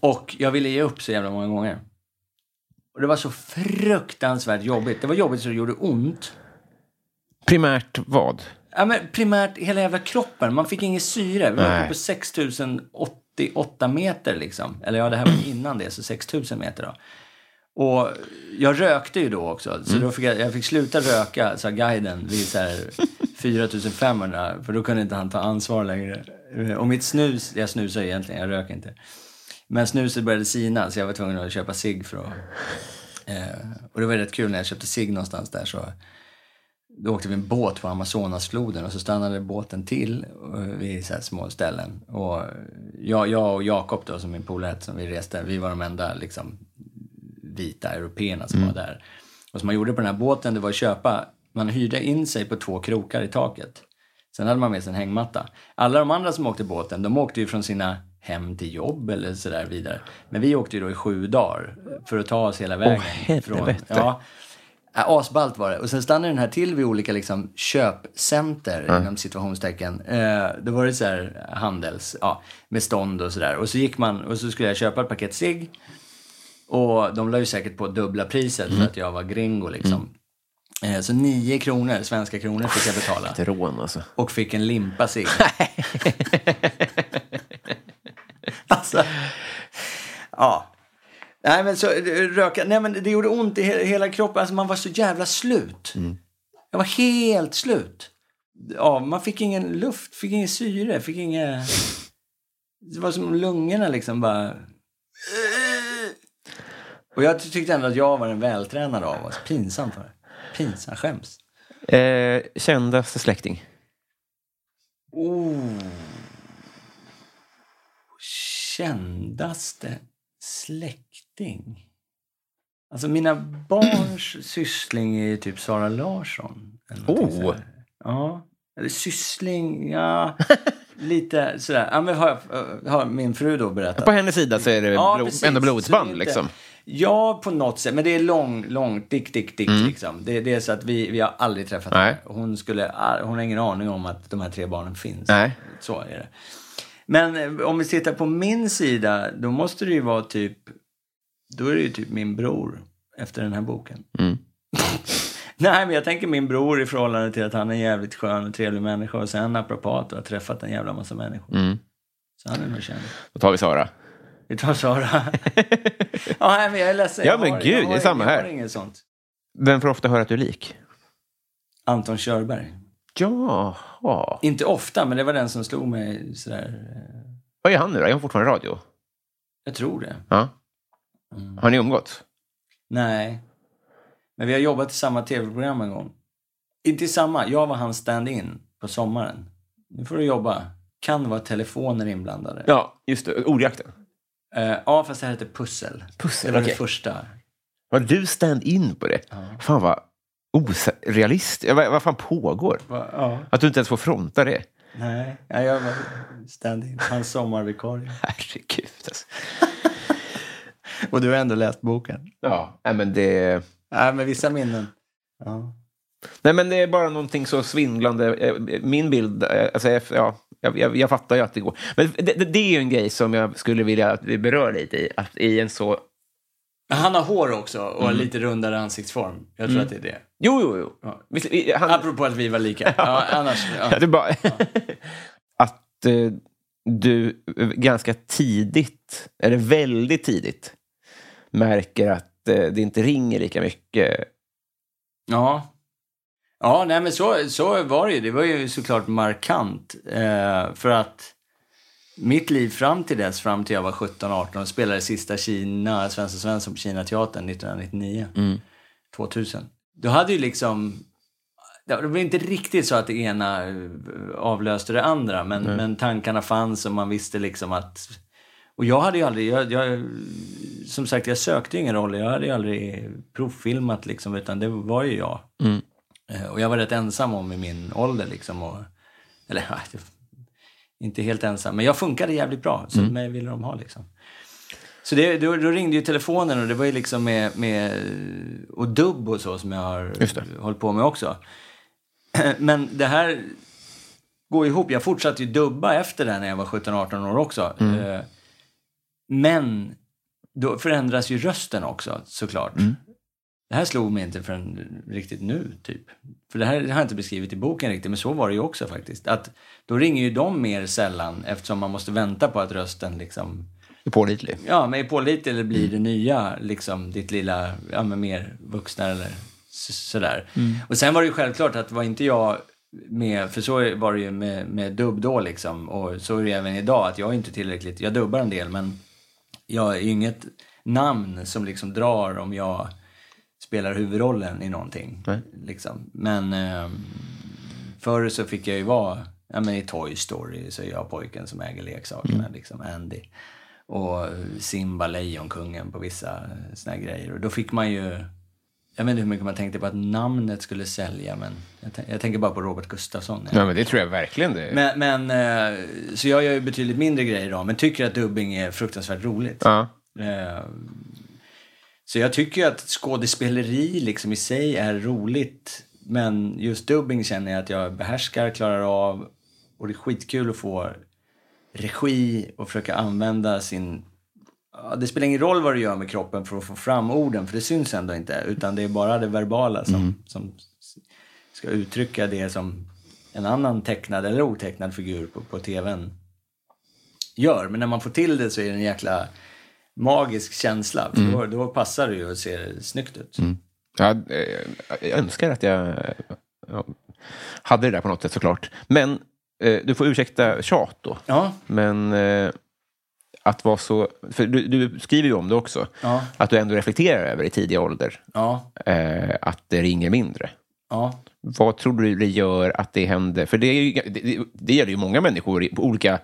B: Och jag ville ge upp så jävla många gånger. Och det var så fruktansvärt jobbigt. Det var jobbigt så det gjorde ont.
A: Primärt vad?
B: Ja, men primärt hela jävla kroppen. Man fick ingen syre. Vi var på 6088 meter liksom. Eller ja, det här var innan det, så 6000 meter då. Och jag rökte ju då också. Så då fick jag, jag fick sluta röka, sa guiden, vid så här 4500. För då kunde inte han ta ansvar längre. Och mitt snus, jag snusar egentligen, jag röker inte. Men snuset började sina, så jag var tvungen att köpa cigg för att... Eh, och det var rätt kul när jag köpte cigg någonstans där så... Då åkte vi en båt på Amazonasfloden och så stannade båten till eh, vid så här små ställen. Och jag, jag och Jakob då, som min polare som vi reste, vi var de enda liksom vita européerna som var där. Och som man gjorde på den här båten, det var att köpa, man hyrde in sig på två krokar i taket. Sen hade man med sig en hängmatta. Alla de andra som åkte båten, de åkte ju från sina hem till jobb eller sådär vidare. Men vi åkte ju då i sju dagar för att ta oss hela vägen.
A: helvete.
B: ja, Ja, asballt var det. Och sen stannade den här till vid olika liksom, köpcenter, inom situationstecken. Eh, då var det så här handels, ja, med stånd och sådär. Och så gick man, och så skulle jag köpa ett paket cigg. Och de la ju säkert på dubbla priset för att jag var gringo liksom. Eh, så nio kronor, svenska kronor fick jag betala.
A: Ett rån alltså.
B: Och fick en limpa cigg. alltså, ja. Nej men så röka, nej men det gjorde ont i he- hela kroppen. Alltså man var så jävla slut. Jag var helt slut. Ja, man fick ingen luft, fick ingen syre, fick inga... Det var som lungorna liksom bara... Och jag tyckte ändå att jag var en vältränad av oss. Pinsamt var det. Pinsamt, skäms.
A: Eh, kändaste släkting?
B: Oh. Kändaste släkting? Alltså mina barns syssling är ju typ Sara Larsson.
A: Oh.
B: Ja. Eller syssling, ja. lite sådär. Ja, men har, har min fru då berättat.
A: På hennes sida så är det
B: Ja,
A: blod,
B: precis.
A: ändå blodsband liksom.
B: Ja, på något sätt. Men det är lång, långt, dick, dick, dick liksom. Det, det är så att vi, vi har aldrig träffat
A: Nej.
B: henne. Hon, skulle, hon har ingen aning om att de här tre barnen finns.
A: Nej.
B: Så är det. Men eh, om vi tittar på min sida, då måste det ju vara typ, då är det ju typ min bror efter den här boken.
A: Mm.
B: Nej, men jag tänker min bror i förhållande till att han är en jävligt skön och trevlig människa och sen naprapat och har träffat en jävla massa människor.
A: Mm.
B: Så han är nog känd.
A: Då tar vi Sara.
B: Vi tar Sara. ja, nej, men jag är ledsen.
A: Ja,
B: Jag
A: men
B: har-
A: gud,
B: jag har-
A: det är samma
B: jag
A: här.
B: har inget sånt.
A: Vem får ofta höra att du är lik?
B: Anton Körberg.
A: Jaha.
B: Inte ofta, men det var den som slog mig sådär. eh,
A: Vad är han nu då? Är han fortfarande radio?
B: Jag tror det.
A: Ja.
B: Mm.
A: Har ni umgåtts?
B: Nej. Men vi har jobbat i samma tv-program en gång. Inte i samma. Jag var hans stand-in på sommaren. Nu får du jobba. Kan vara telefoner inblandade.
A: Ja, just det. Ordjakten.
B: Eh, ja, fast det här heter Pussel.
A: Pussel,
B: Det var
A: okej.
B: det första.
A: Var du stand-in på det? Fan vad orealistiskt. Vad, vad fan pågår?
B: Va- Ja.
A: Att du inte ens får fronta det?
B: Nej, ja, jag var stand-in. Hans sommarvikarie.
A: Herregud. Alltså.
B: Och du har ändå läst boken.
A: Ja, nej, men det...
B: Nej, men vissa minnen. Ja.
A: Nej, men det är bara någonting så svindlande. Eh, Min bild, eh, alltså, ja, jag, jag, jag fattar ju att det går. Men det, det, det är ju en grej som jag skulle vilja att vi berör lite i. Att i en så...
B: Han har hår också och lite rundare ansiktsform. Jag tror att det är det.
A: Jo, jo, jo.
B: Ja.
A: Visst, han,
B: Apropå att vi var lika. Ja, annars...
A: Ja, bara... att eh, du ganska tidigt, eller väldigt tidigt, märker att eh, det inte ringer lika mycket.
B: Ja, ja nej, men så, så var det ju. Det var ju såklart markant. Eh, för att mitt liv fram till dess, fram till jag var 17-18 och spelade sista Kina, Svensson Svensson på Kinateatern 1999. 2000. Då hade ju liksom... Det var inte riktigt så att det ena eh, avlöste det andra, men, men tankarna fanns och man visste liksom att... Och jag hade ju aldrig... Jag, jag, som sagt, jag sökte ingen roll. Jag hade ju aldrig provfilmat liksom, utan det var ju jag. Eh, Och jag var rätt ensam om i min ålder liksom. Och, eller inte helt ensam, men jag funkade jävligt bra. Så mig ville de ha liksom. Så det, då, då ringde ju telefonen och det var ju liksom med, med och dubb och så som jag har hållit på med också. Men det här går ihop. Jag fortsatte ju dubba efter det när jag var 17-18 år också. Eh, Men då förändras ju rösten också såklart. Det här slog mig inte förrän riktigt nu, typ. För det här har jag inte beskrivit i boken riktigt, men så var det ju också faktiskt. Att då ringer ju de mer sällan eftersom man måste vänta på att rösten liksom
A: Pålitlig.
B: Ja, men är pålitlig eller blir det nya, liksom ditt lilla, ja men mer vuxna eller så, sådär. Och sen var det ju självklart att var inte jag med, för så var det ju med, med dubb då liksom, och så är det även idag, att jag är inte tillräckligt, jag dubbar en del men jag är ju inget namn som liksom drar om jag spelar huvudrollen i någonting.
A: Nej.
B: Liksom. Men eh, förr så fick jag ju vara, ja men i Toy Story så är jag pojken som äger leksakerna, liksom Andy. Och Simba, Lejonkungen på vissa såna här grejer. Och då fick man ju, jag vet inte hur mycket man tänkte på att namnet skulle sälja, men jag, jag tänker bara på Robert Gustafsson.
A: Ja, men det tror jag verkligen. Det.
B: Men, men eh, så jag gör ju betydligt mindre grejer idag, men tycker att dubbing är fruktansvärt roligt.
A: Ja.
B: Eh, Så jag tycker att skådespeleri liksom i sig är roligt. Men just dubbing känner jag att jag behärskar, klarar av. Och det är skitkul att få regi och försöka använda sin... Det spelar ingen roll vad du gör med kroppen för att få fram orden, för det syns ändå inte. Utan det är bara det verbala som, som ska uttrycka det som en annan tecknad eller otecknad figur på, på tvn gör. Men när man får till det så är det en jäkla magisk känsla. För då, då passar det ju och ser snyggt ut.
A: Ja, eh, jag önskar att jag ja, hade det där på något sätt såklart. Men eh, du får ursäkta tjat då.
B: Ja,
A: Men eh, att vara så... För du, du skriver ju om det också.
B: Ja.
A: Att du ändå reflekterar över i tidig ålder
B: ja,
A: eh, att det ringer mindre.
B: ja.
A: Vad tror du det gör att det händer? För det, är ju, det, det, gäller ju många människor på olika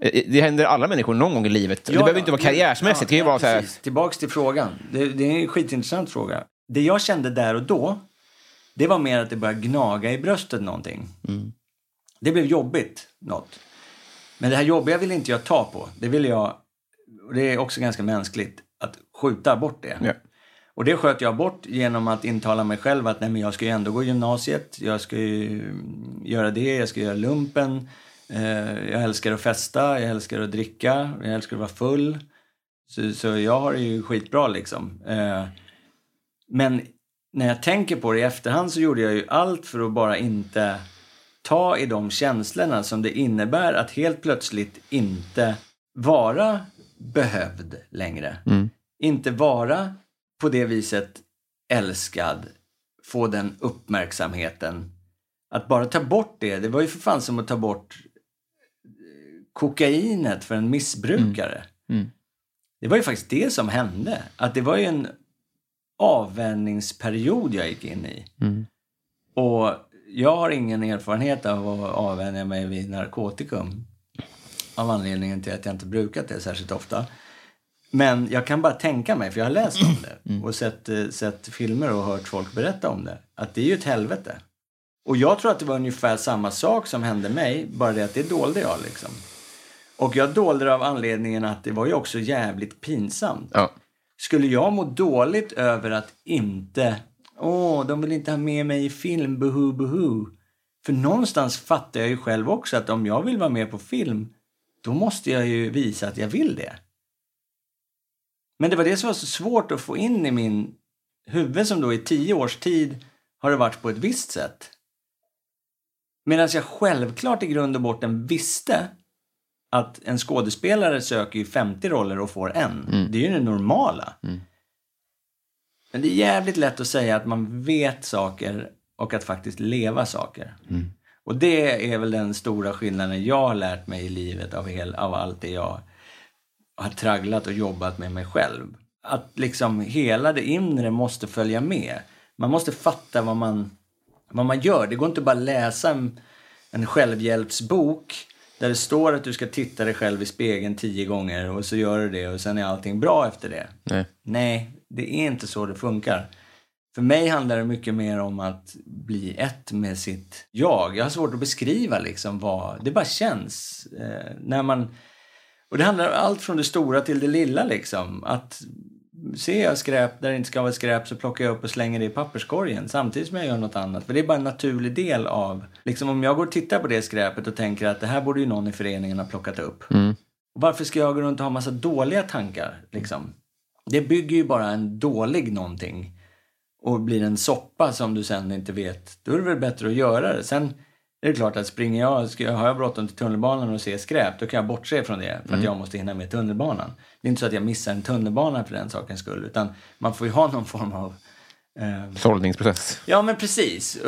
A: Det händer alla människor någon gång i livet. det behöver inte vara karriärsmässigt. det kan ju vara så här...
B: Tillbaks till frågan. Det, det är en skitintressant fråga. Det jag kände där och då, det var mer att det började gnaga i bröstet någonting.
A: Mm.
B: Det blev jobbigt, något. Men det här jobbiga ville inte jag ta på. Det ville jag, och det är också ganska mänskligt, att skjuta bort det.
A: Ja.
B: Och det sköt jag bort genom att intala mig själv att nej, men jag ska ju ändå gå gymnasiet. Jag ska ju göra det, jag ska göra lumpen. Eh, jag älskar att festa, jag älskar att dricka, jag älskar att vara full. Så, så jag har det ju skitbra liksom. Eh, men när jag tänker på det i efterhand så gjorde jag ju allt för att bara inte ta i de känslorna som det innebär att helt plötsligt inte vara behövd längre. Inte vara på det viset älskad, få den uppmärksamheten. Att bara ta bort det, det var ju för fan som att ta bort kokainet för en missbrukare.
A: Mm.
B: Det var ju faktiskt det som hände. Att det var ju en avvänjningsperiod jag gick in i. Och jag har ingen erfarenhet av att avvänja mig vid narkotikum. Av anledningen till att jag inte brukat det särskilt ofta. Men jag kan bara tänka mig, för jag har läst om det och sett, eh, sett filmer och hört folk berätta om det, att det är ju ett helvete. Och jag tror att det var ungefär samma sak som hände mig, bara det att det dolde jag liksom. Och jag dolde det av anledningen att det var ju också jävligt pinsamt.
A: Ja.
B: Skulle jag må dåligt över att inte... Åh, de vill inte ha med mig i film, buhu, buhu. För någonstans fattar jag ju själv också att om jag vill vara med på film, då måste jag ju visa att jag vill det. Men det var det som var så svårt att få in i min huvud som då i tio års tid har det varit på ett visst sätt. Medan jag självklart i grund och botten visste att en skådespelare söker ju 50 roller och får en. Det är ju det normala. Men det är jävligt lätt att säga att man vet saker och att faktiskt leva saker. Och det är väl den stora skillnaden jag har lärt mig i livet av, hel, av allt det jag har tragglat och jobbat med mig själv. Att liksom hela det inre måste följa med. Man måste fatta vad man, vad man gör. Det går inte bara att läsa en, en självhjälpsbok där det står att du ska titta dig själv i spegeln tio gånger och så gör du det och sen är allting bra efter det.
A: Nej.
B: Nej, det är inte så det funkar. För mig handlar det mycket mer om att bli ett med sitt jag. Jag har svårt att beskriva liksom vad... Det bara känns. Eh, när man... Och det handlar om allt från det stora till det lilla liksom. Att ser jag skräp där det inte ska vara skräp så plockar jag upp och slänger det i papperskorgen samtidigt som jag gör något annat. För det är bara en naturlig del av... Liksom om jag går och tittar på det skräpet och tänker att det här borde ju någon i föreningen ha plockat upp. Och varför ska jag gå runt och ha massa dåliga tankar liksom? Det bygger ju bara en dålig någonting och blir en soppa som du sen inte vet, då är det väl bättre att göra det. Sen är det klart att springer jag, har jag bråttom till tunnelbanan och ser skräp, då kan jag bortse från det för att jag måste hinna med tunnelbanan. Det är inte så att jag missar en tunnelbana för den sakens skull, utan man får ju ha någon form av eh,
A: Sållningsprocess.
B: Ja, men precis.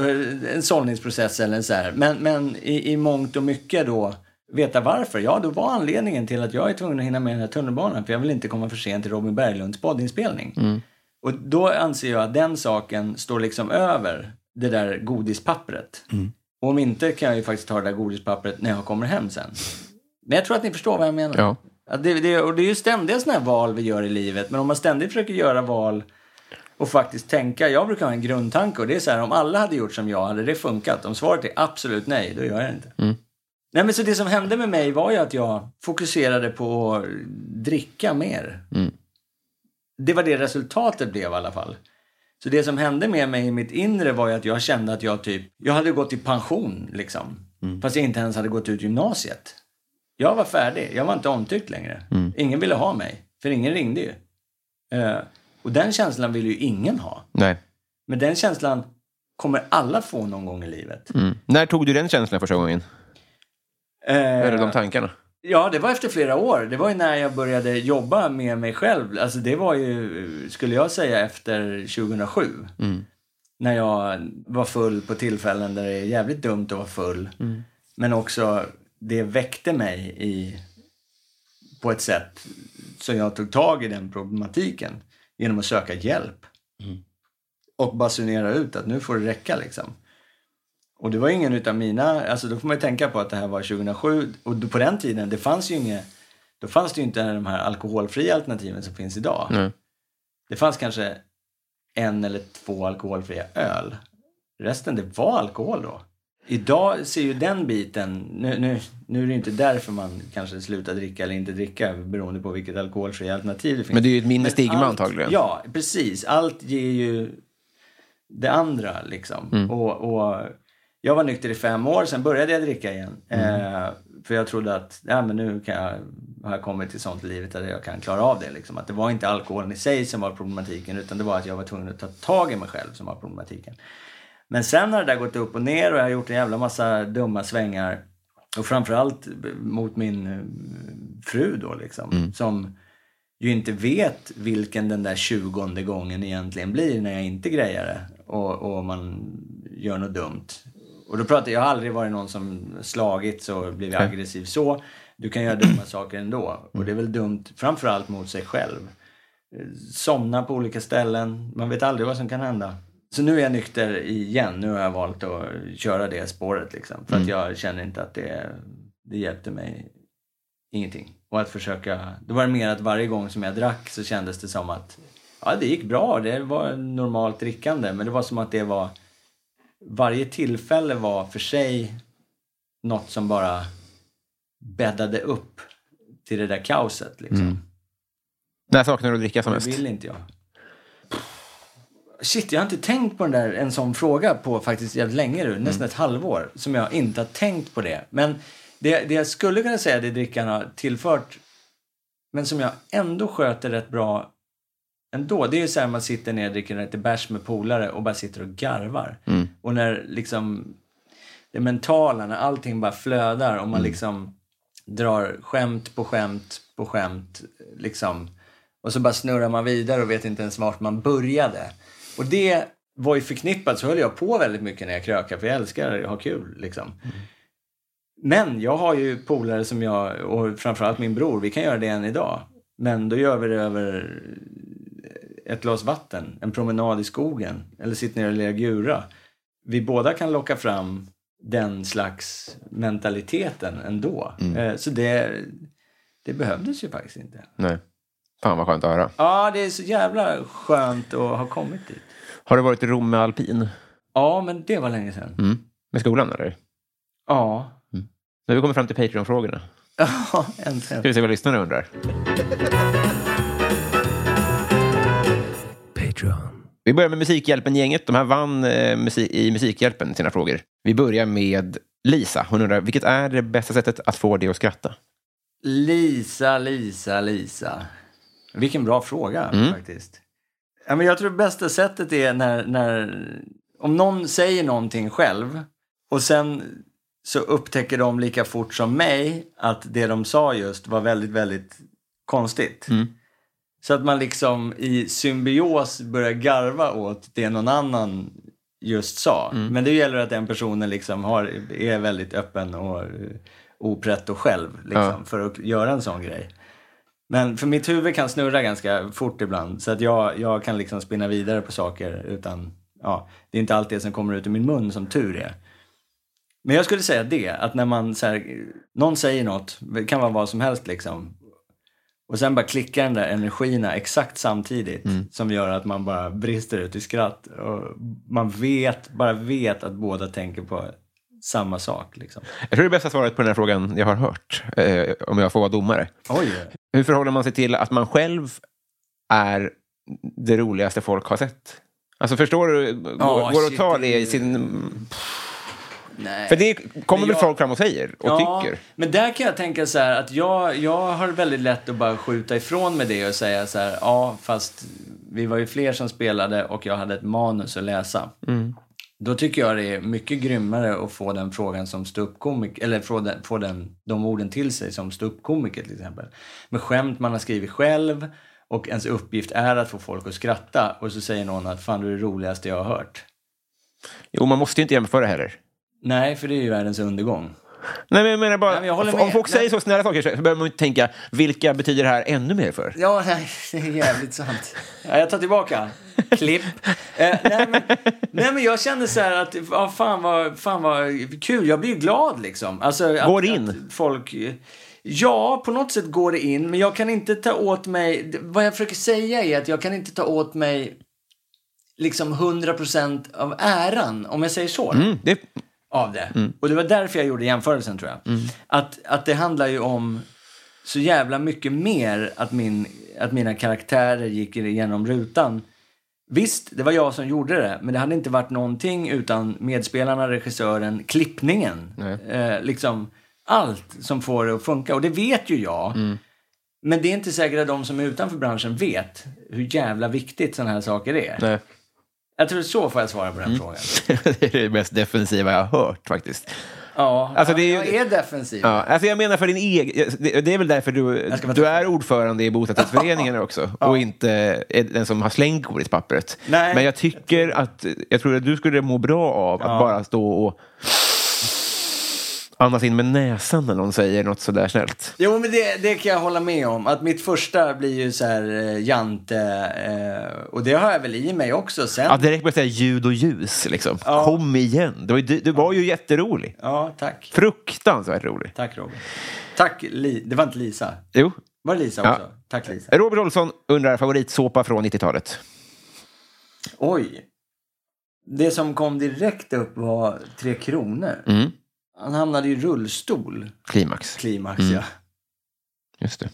B: En sållningsprocess eller så här. Men, men i, i mångt och mycket då veta varför. Ja, då var anledningen till att jag är tvungen att hinna med den här tunnelbanan för jag vill inte komma för sent till Robin Berglunds poddinspelning. Och då anser jag att den saken står liksom över det där godispappret. Och om inte kan jag ju faktiskt ta det där godispappret när jag kommer hem sen. Men jag tror att ni förstår vad jag menar.
A: Ja.
B: Det, det, och det är ju ständiga sådana här val vi gör i livet. Men om man ständigt försöker göra val och faktiskt tänka. Jag brukar ha en grundtanke och det är så här om alla hade gjort som jag, hade det funkat? Om svaret är absolut nej, då gör jag det inte. Nej men så det som hände med mig var ju att jag fokuserade på att dricka mer. Det var det resultatet blev i alla fall. Så det som hände med mig i mitt inre var ju att jag kände att jag typ, jag hade gått i pension liksom. Fast jag inte ens hade gått ut gymnasiet. Jag var färdig, jag var inte omtyckt längre. Ingen ville ha mig, för ingen ringde ju. Eh, och den känslan vill ju ingen ha.
A: Nej.
B: Men den känslan kommer alla få någon gång i livet.
A: Mm. När tog du den känslan första gången? Eller
B: Eh,
A: de tankarna?
B: Ja, det var efter flera år. Det var ju när jag började jobba med mig själv. Alltså det var ju, skulle jag säga, efter 2007. När jag var full på tillfällen där det är jävligt dumt att vara full. Men också, det väckte mig i, på ett sätt så jag tog tag i den problematiken genom att söka hjälp. Och basunera ut att nu får det räcka liksom. Och det var ingen utav mina, alltså då får man ju tänka på att det här var 2007 och på den tiden, det fanns ju inget, då fanns det ju inte de här alkoholfria alternativen som finns idag.
A: Nej.
B: Det fanns kanske en eller två alkoholfria öl. Resten, det var alkohol då. Idag ser ju den biten, nu, nu, nu är det inte därför man kanske slutar dricka eller inte dricka beroende på vilket alkoholfria alternativ det finns.
A: Men det är ju ett mindre stigma
B: allt-
A: antagligen.
B: Ja, precis. Allt ger ju det andra liksom.
A: Mm.
B: Och, och jag var nykter i fem år, sen började jag dricka igen.
A: Mm.
B: Eh, för jag trodde att ja, men nu kan jag, har jag kommit till sånt i livet att jag kan klara av det. Liksom. Att det var inte alkoholen i sig som var problematiken utan det var att jag var tvungen att ta tag i mig själv som var problematiken. Men sen har det där gått upp och ner och jag har gjort en jävla massa dumma svängar. Och framförallt mot min eh, fru då liksom. Som ju inte vet vilken den där tjugonde gången egentligen blir när jag inte grejar det. Och, och man gör något dumt. Och då pratar jag, har aldrig varit någon som slagits och blivit aggressiv så. Du kan göra dumma saker ändå. Och det är väl dumt framförallt mot sig själv. Eh, Somna på olika ställen. Man vet aldrig vad som kan hända. Så nu är jag nykter igen. Nu har jag valt att köra det spåret liksom. För att jag känner inte att det, det hjälpte mig ingenting. Och att försöka, då var det mer att varje gång som jag drack så kändes det som att ja, det gick bra, det var normalt drickande. Men det var som att det var, varje tillfälle var för sig något som bara bäddade upp till det där kaoset. Liksom.
A: När saknar du att dricka som
B: Det
A: mest?
B: vill inte jag. Shit, jag har inte tänkt på den där, en sån fråga på faktiskt jävligt länge nu. Nästan ett halvår. Som jag inte har tänkt på det. Men det, det jag skulle kunna säga det drickan har tillfört, men som jag ändå sköter rätt bra ändå. Det är ju så här man sitter ner och dricker lite bärs med polare och bara sitter och garvar. Och när liksom det mentala, när allting bara flödar och man liksom drar skämt på skämt på skämt. Liksom. Och så bara snurrar man vidare och vet inte ens vart man började. Och det var ju förknippat, så höll jag på väldigt mycket när jag krökade, för jag älskar att ha kul. Liksom. Men jag har ju polare som jag, och framförallt min bror, vi kan göra det än idag. Men då gör vi det över ett glas vatten, en promenad i skogen eller sitter ner och lirar gura. Vi båda kan locka fram den slags mentaliteten ändå. Eh, Så det, det behövdes ju faktiskt inte.
A: Nej. Fan vad skönt att höra.
B: Ja, det är så jävla skönt att ha kommit dit.
A: Har du varit i Rom med alpin?
B: Ja, men det var länge sedan.
A: Mm. Med skolan eller?
B: Ja.
A: Nu har vi kommit fram till Patreon-frågorna.
B: Ja, äntligen.
A: Ska vi se vad lyssnarna undrar. Vi börjar med Musikhjälpen-gänget. De här vann eh, musik, i Musikhjälpen sina frågor. Vi börjar med Lisa. Hon undrar, vilket är det bästa sättet att få dig att skratta?
B: Lisa, Lisa, Lisa. Vilken bra fråga faktiskt. Ja, men jag tror det bästa sättet är när, när om någon säger någonting själv och sen så upptäcker de lika fort som mig att det de sa just var väldigt, väldigt konstigt. Så att man liksom i symbios börjar garva åt det någon annan just sa. Men det gäller att den personen liksom har, är väldigt öppen och eh, opretto själv liksom,
A: Ja.
B: för att göra en sån grej. Men för mitt huvud kan snurra ganska fort ibland så att jag, jag kan liksom spinna vidare på saker utan, ja, det är inte allt det som kommer ut ur min mun som tur är. Men jag skulle säga det, att när man så här, någon säger något, det kan vara vad som helst liksom. Och sen bara klickar den där energierna exakt samtidigt som gör att man bara brister ut i skratt. Och man vet, bara vet att båda tänker på samma sak liksom.
A: Jag tror det bästa svaret på den här frågan jag har hört, eh, om jag får vara domare.
B: Oj!
A: Hur förhåller man sig till att man själv är det roligaste folk har sett? Alltså förstår du? Går,
B: Ja,
A: går att ta
B: det
A: i sin...
B: Nej.
A: För det kommer
B: Men
A: väl
B: jag-
A: folk fram och säger och tycker?
B: Men där kan jag tänka så här att jag, jag har väldigt lätt att bara skjuta ifrån med det och säga så här, ja fast vi var ju fler som spelade och jag hade ett manus att läsa. Då tycker jag det är mycket grymmare att få den frågan som ståuppkomiker, eller få, den, få den, de orden till sig som ståuppkomiker till exempel. Med skämt man har skrivit själv och ens uppgift är att få folk att skratta och så säger någon att fan du är det roligaste jag har hört.
A: Jo, man måste ju inte jämföra heller.
B: Nej, för det är ju världens undergång.
A: Nej, men jag menar bara,
B: Nej, men jag
A: om folk säger
B: Nej.
A: så snälla saker så behöver man inte tänka, vilka betyder det här ännu mer för?
B: Ja, det är jävligt sant. Ja, jag tar tillbaka. Klipp. Eh, nej, men, nej, men jag kände så här att, ja, fan, vad, fan vad kul. Jag blir glad liksom. Alltså, att,
A: Går det in?
B: Att folk... Ja, på något sätt går det in. Men jag kan inte ta åt mig... Vad jag försöker säga är att jag kan inte ta åt mig liksom 100% av äran, om jag säger så.
A: Mm, det,
B: av det. Och det var därför jag gjorde jämförelsen tror jag. Att, att det handlar ju om så jävla mycket mer att, min, att mina karaktärer gick igenom rutan. Visst, det var jag som gjorde det, men det hade inte varit någonting utan medspelarna, regissören, klippningen. Eh, liksom allt som får det att funka. Och det vet ju jag. Men det är inte säkert att de som är utanför branschen vet hur jävla viktigt sådana här saker är.
A: nej.
B: Jag tror så får jag svara på den frågan.
A: det är det mest defensiva jag har hört faktiskt.
B: Ja,
A: Alltså,
B: ja,
A: det är ju-
B: jag är defensiv.
A: Ja, alltså jag menar för din egen... Det det är väl därför du, du är ordförande i bostadsrättsföreningen också och inte den som har slängt godispappret.
B: Nej.
A: Men jag tycker att jag tror att du skulle må bra av att bara stå och andas in med näsan när någon säger något sådär snällt.
B: Jo, men det, det kan jag hålla med om. Att mitt första blir ju så här eh, Jante. Eh, och det har jag väl i mig också sen.
A: Ja, räcker med att säga ljud och ljus. Liksom.
B: Ja.
A: Kom igen. Du var, ju, du, var ju jätterolig.
B: Ja, tack.
A: Fruktansvärt rolig.
B: Tack Robin. Tack, Li- det var inte Lisa.
A: Jo.
B: Var det Lisa
A: Ja.
B: också? Tack Lisa.
A: Robert Olsson undrar favoritsåpa från 90-talet.
B: Oj. Det som kom direkt upp var Tre Kronor.
A: Mm.
B: Han hamnade i rullstol,
A: Klimax.
B: klimax
A: Mm.
B: ja.
A: Just det.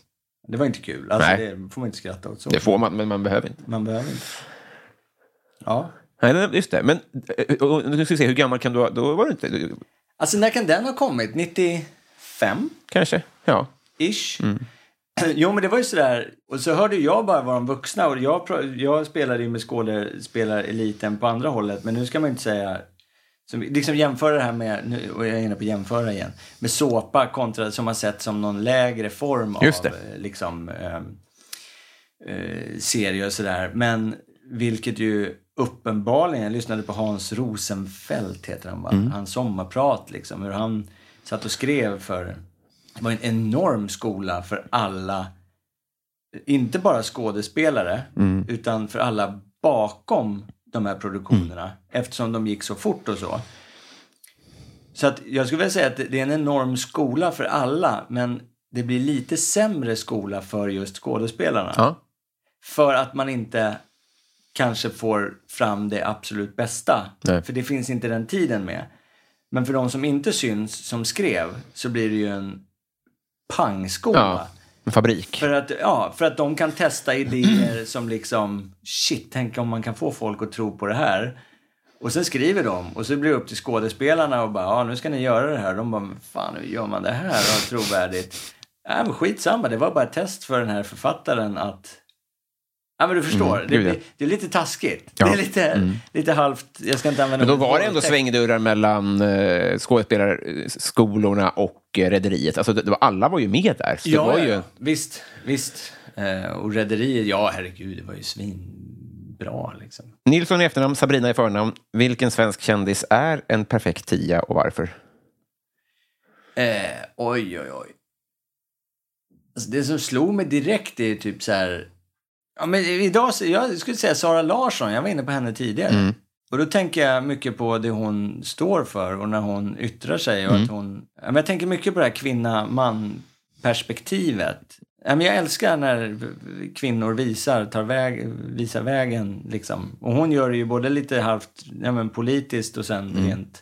B: Det var inte kul. Alltså,
A: Nej.
B: det får man inte skratta åt. Så.
A: Det får man, men man behöver inte.
B: Man behöver inte. Ja.
A: Nej, just det. Men eh, nu ska vi se, hur gammal kan du vara? Då var du inte...
B: Alltså när kan den ha kommit? 95?
A: Kanske? Ja.
B: Ish.
A: Mm.
B: Jo, men det var ju sådär. Och så hörde jag bara vad de vuxna. Och jag, jag spelade ju med skådespelareliten på andra hållet. Men nu ska man inte säga... Som, liksom jämföra det här med, nu och jag är inne på jämföra igen, med såpa kontra som man sett som någon lägre form av eh, liksom, eh, eh, serie och sådär. Men vilket ju uppenbarligen, jag lyssnade på Hans Rosenfeldt heter han va?
A: Mm.
B: Hans sommarprat liksom, hur han satt och skrev för, det var en enorm skola för alla, inte bara skådespelare,
A: Mm.
B: utan för alla bakom de här produktionerna. Eftersom de gick så fort och så. Så att jag skulle vilja säga att det det är en enorm skola för alla, men det blir lite sämre skola för just skådespelarna.
A: ja.
B: För att man inte kanske får fram det absolut bästa.
A: Nej.
B: För det finns inte den tiden med. Men för de som inte syns, som skrev, så blir det ju en pangskola.
A: ja. En fabrik.
B: För att, ja, för att de kan testa idéer som liksom, shit, tänk om man kan få folk att tro på det här. Och sen skriver de och så blir det upp till skådespelarna och bara, ja nu ska ni göra det här. De bara, fan hur gör man det här och trovärdigt? Ja men skitsamma, det var bara ett test för den här författaren att Ja men du förstår,
A: Mm,
B: det, blir, det är lite taskigt.
A: Ja.
B: Det är lite, lite halvt, jag ska inte använda
A: Men då var det ändå
B: våldtäkt.
A: svängdörrar mellan eh, skådespelarskolorna och eh, rederiet. Alltså, det, det var, alla var ju med där. Så det
B: Ja,
A: var
B: ja,
A: ju...
B: visst, visst. Eh, och Rederiet, ja herregud, det var ju svinbra liksom.
A: Nilsson i efternamn, Sabrina i förnamn. Vilken svensk kändis är en perfekt tia och varför?
B: Eh, oj, oj, oj. Alltså, det som slog mig direkt är typ så här... Ja, men idag, jag skulle säga Sara Larsson, jag var inne på henne tidigare.
A: Mm.
B: Och då tänker jag mycket på det hon står för och när hon yttrar sig. Och
A: Mm.
B: att hon, ja, men jag tänker mycket på det här kvinna-man-perspektivet. Ja, men jag älskar när kvinnor visar, tar väg, visar vägen. Liksom. Och hon gör det ju både lite halvt ja, men politiskt och sen rent...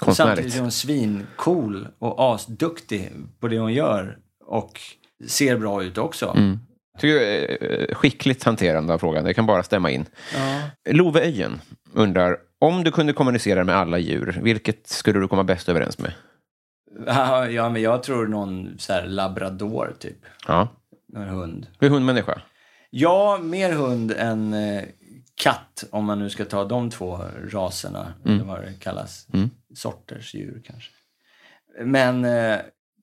B: Och
A: Mm.
B: Samtidigt är hon svincool och asduktig på det hon gör. Och ser bra ut också.
A: Mm. Tycker eh, skickligt hanterande av frågan. Det kan bara stämma in.
B: Ja.
A: Love Öjen undrar, om du kunde kommunicera med alla djur, vilket skulle du komma bäst överens med?
B: ja, men jag tror någon så här labrador typ.
A: Ja.
B: En hund.
A: Du är hundmänniska?
B: Ja, mer hund än eh, katt om man nu ska ta de två raserna, eller vad det kallas.
A: Mm.
B: Sorters djur kanske. Men, eh,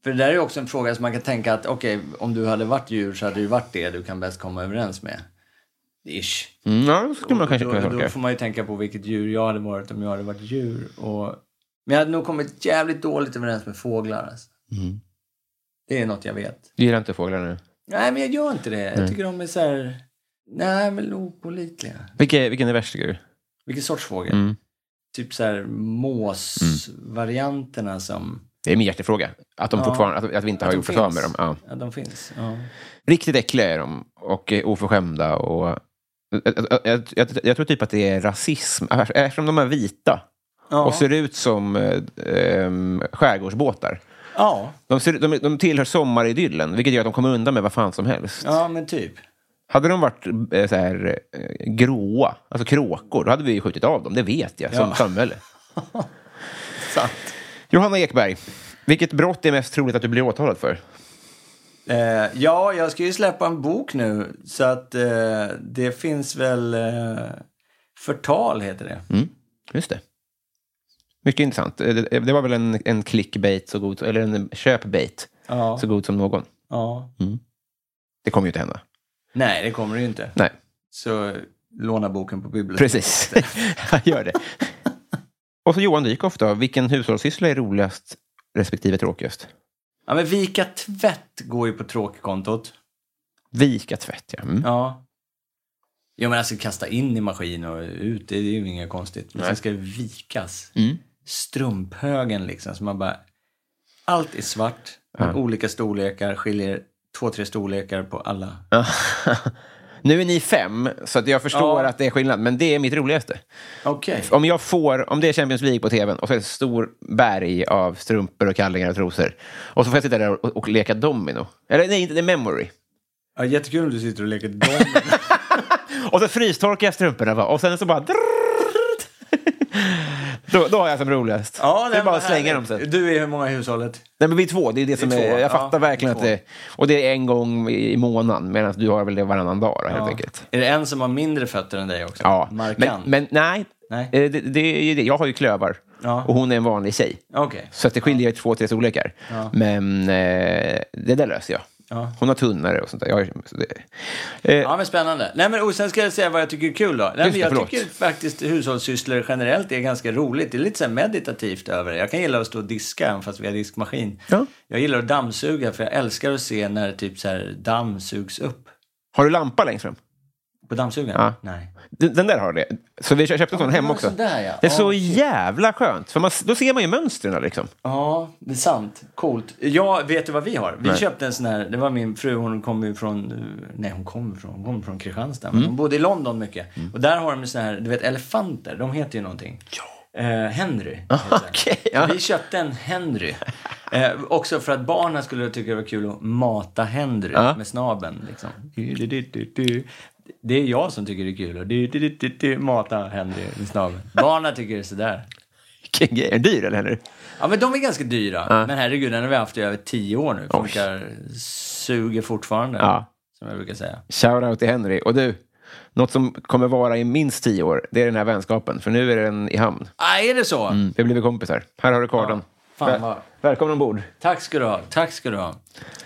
B: för det där är ju också en fråga som man kan tänka att okej, om du hade varit djur så hade ju varit det du kan bäst komma överens med. Ish.
A: Mm, ja, det skulle man kanske
B: då,
A: kunna
B: då
A: tolka.
B: får man ju tänka på vilket djur jag hade varit om jag hade varit djur. Och Men jag hade nog kommit jävligt dåligt överens med fåglar. Alltså.
A: Mm.
B: Det är något jag vet.
A: Du gillar inte fåglar nu?
B: Nej, men jag gör inte det. Jag tycker de är så här... Nej, men opålitliga.
A: Vilken, vilken är värst tycker du?
B: Vilken sorts fågel?
A: Mm.
B: Typ så här måsvarianterna som...
A: Det är min hjärtefråga. Att, de
B: Ja.
A: fortfarande, att, att vi inte
B: Att
A: har gjort oss av med dem. Ja.
B: Ja, de finns. Ja.
A: Riktigt äckliga är de och oförskämda. Och, jag, jag, jag, jag tror typ att det är rasism, eftersom de är vita och ser ut som eh, skärgårdsbåtar.
B: ja.
A: De, ser, de, de tillhör sommaridyllen, vilket gör att de kommer undan med vad fan som helst.
B: ja, men typ.
A: Hade de varit eh, så här, eh, gråa, alltså kråkor, då hade vi ju skjutit av dem. Det vet jag, som samhälle.
B: Sant.
A: Johanna Ekberg, vilket brott är mest troligt att du blir åtalad för?
B: Eh, ja, jag ska ju släppa en bok nu. Så att eh, det finns väl... Eh, förtal heter det.
A: Mm, just det. Mycket intressant. Eh, Det, det var väl en, en clickbait, så god, eller en köpbait,
B: Ja.
A: så god som någon.
B: ja.
A: Det kommer ju inte hända.
B: Nej, det kommer det ju inte.
A: Nej,
B: Så låna boken på biblioteket.
A: precis. Gör det. Och så Johan Dykhoff då, vilken hushållssyssla är roligast respektive tråkigast?
B: Ja, men vika tvätt går ju på tråkkontot.
A: Vika tvätt, ja. Mm.
B: Ja. Jo, men alltså kasta in i maskin och ut, det är ju inget konstigt. Men
A: Nej.
B: sen ska det vikas.
A: Mm.
B: Strumphögen liksom, så man bara... Allt är svart,
A: Ja.
B: olika storlekar, skiljer två, tre storlekar på alla.
A: nu är ni fem, så att jag förstår
B: Ja.
A: att det är skillnad, men det är mitt roligaste.
B: Okej.
A: Om jag får, om det är Champions League på tvn och så är det ett stor berg av strumpor och kallingar och trosor. Och så får jag sitta där och, och leka domino. Eller nej, inte det är memory.
B: Ja, jättekul om du sitter och leker dom.
A: Och så frystorkar jag strumporna va? och sen så bara... då, då har jag som roligast.
B: ja,
A: det är bara att slänga dem sen.
B: Du är hur många i hushållet?
A: Nej, men vi är två. Det är det som
B: är två,
A: jag
B: ja,
A: fattar verkligen
B: vi
A: att det... Och det är en gång i månaden, medan du har väl det varannan dag då, helt
B: Ja.
A: enkelt.
B: Är det en som har mindre fötter än dig också?
A: Ja, men,
B: Markant?
A: men nej.
B: Nej.
A: Eh, Det, det det. Jag har ju klövar
B: Ja.
A: och hon är en vanlig tjej.
B: Okej.
A: Så att det skiljer två, tre storlekar.
B: Ja.
A: Men eh, det där löser jag.
B: Ja.
A: Hon har tunnare och sånt där. Jag, så det, eh,
B: Ja, men spännande. Nej, men, och sen ska jag säga vad jag tycker är kul då. Nej, men jag
A: förlåt.
B: tycker faktiskt hushållssysslor generellt är ganska roligt. Det är lite så meditativt över det. Jag kan gilla att stå och diska även fast vi har diskmaskin.
A: Ja.
B: Jag gillar att dammsuga för jag älskar att se när typ så här damm sugs upp.
A: Har du lampa längst fram?
B: På dammsugaren?
A: Ja.
B: Nej.
A: Den, den där har det. Så vi köpte en sån
B: var
A: också.
B: sådär, ja.
A: Det är så
B: okej.
A: jävla skönt. För man, då ser man ju mönstren liksom.
B: Ja, det är sant. Coolt. Ja, vet du vad vi har? Vi
A: Nej.
B: köpte en sån här, det var min fru, hon kommer från, nej hon kommer från, hon kommer från Kristianstad, men hon bodde i London mycket. Och där har de såna här, du vet elefanter, de heter ju någonting. Ja. Eh, Henry. den.
A: Okej, ja.
B: Vi köpte en Henry. Eh, också för att barnen skulle tycka det var kul att mata Henry
A: Ja.
B: med snabeln. Liksom. Det är jag som tycker det är kul att du, du, du, du, mata Henry med snabeln. Barnen tycker det är sådär.
A: Vilken grej. Är den dyr eller? eller?
B: Ja, men de är ganska dyra. Men herregud, den har vi haft i över tio år nu. Funkar, suger fortfarande.
A: Ja.
B: Som jag brukar säga.
A: Shoutout till Henry. Och du, något som kommer vara i minst tio år, det är den här vänskapen. För nu är den i hamn.
B: Ah, är det så?
A: Mm, vi har blivit kompisar. Här har du kardan.
B: Fan
A: Väl-
B: vad...
A: Välkommen ombord.
B: Tack ska du ha. Tack ska du ha.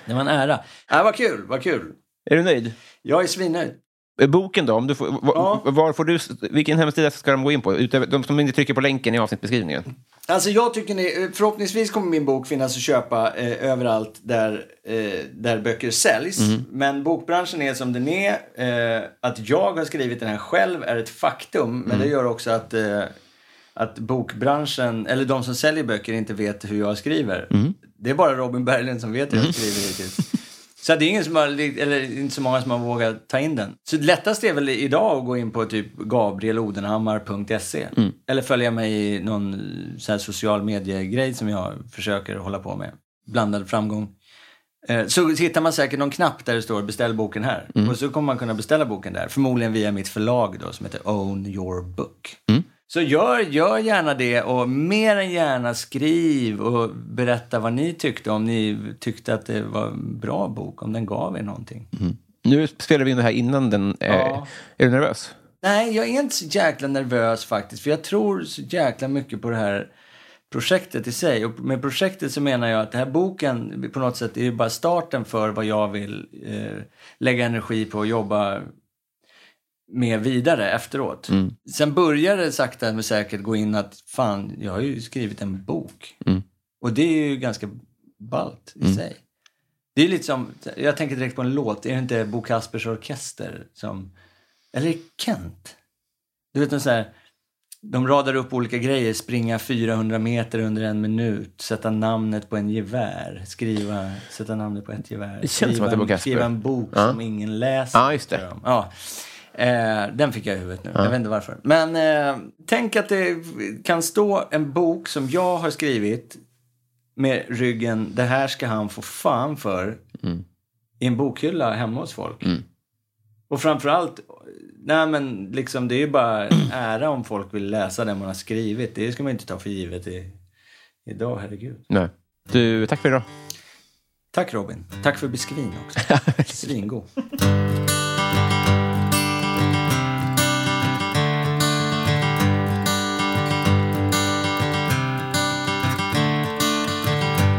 B: Det var en ära. Ah, vad kul, vad kul.
A: Är du nöjd?
B: Jag är svinnöjd.
A: Eh, Boken då? Om du får,
B: Ja.
A: var får du, vilken hemsida ska de gå in på? De som inte trycker på länken i avsnittbeskrivningen.
B: Alltså jag tycker ni, förhoppningsvis kommer min bok finnas att köpa eh, överallt där, eh, där böcker säljs. Men bokbranschen är som den är. Eh, att jag har skrivit den här själv är ett faktum. Men det gör också att, eh, att bokbranschen, eller de som säljer böcker inte vet hur jag skriver. Det är bara Robin Berglund som vet hur jag skriver hittills. Så det är ingen som har, eller inte så många som har vågat ta in den. Så det lättaste är väl idag att gå in på typ gabrielodenhammar.se. Eller följa mig i någon eh, så här social mediegrej som jag försöker hålla på med. Blandad framgång. Eh, Så hittar man säkert någon knapp där det står beställ boken här. Och så kommer man kunna beställa boken där. Förmodligen via mitt förlag då som heter Own Your Book. Så gör, gör gärna det och mer än gärna skriv och berätta vad ni tyckte. Om ni tyckte att det var en bra bok, om den gav er någonting.
A: Nu spelar vi in det här innan den... Eh,
B: Ja.
A: Är du nervös?
B: Nej, jag är inte så jäkla nervös faktiskt. För jag tror så jäkla mycket på det här projektet i sig. Och med projektet så menar jag att den här boken på något sätt är bara starten för vad jag vill eh, lägga energi på och jobba med vidare efteråt.
A: Mm.
B: Sen började det sakta men säkert gå in att fan, jag har ju skrivit en bok.
A: Mm.
B: Och det är ju ganska ballt i sig. Det är lite som, jag tänker direkt på en låt, är det inte Bo Kaspers Orkester som, eller Kent? Du vet sån här, de radar upp olika grejer, springa 400 meter under en minut, sätta namnet på en gevär, skriva, sätta namnet på ett gevär.
A: Det känns som att det är Bo Kasper.
B: Skriva en bok
A: Ja.
B: som ingen läser.
A: Ja, just det.
B: Ja. Eh, den fick jag i huvudet nu, jag vet inte varför. Men eh, tänk att det kan stå en bok som jag har skrivit med ryggen, det här ska han få fan för, i en bokhylla hemma hos folk. Och framförallt, nej men liksom det är ju bara en ära om folk vill läsa det man har skrivit. Det ska man inte ta för givet i, idag, herregud.
A: Nej. Du, tack för idag.
B: Tack Robin. Tack för beskrivningen också. Svingod.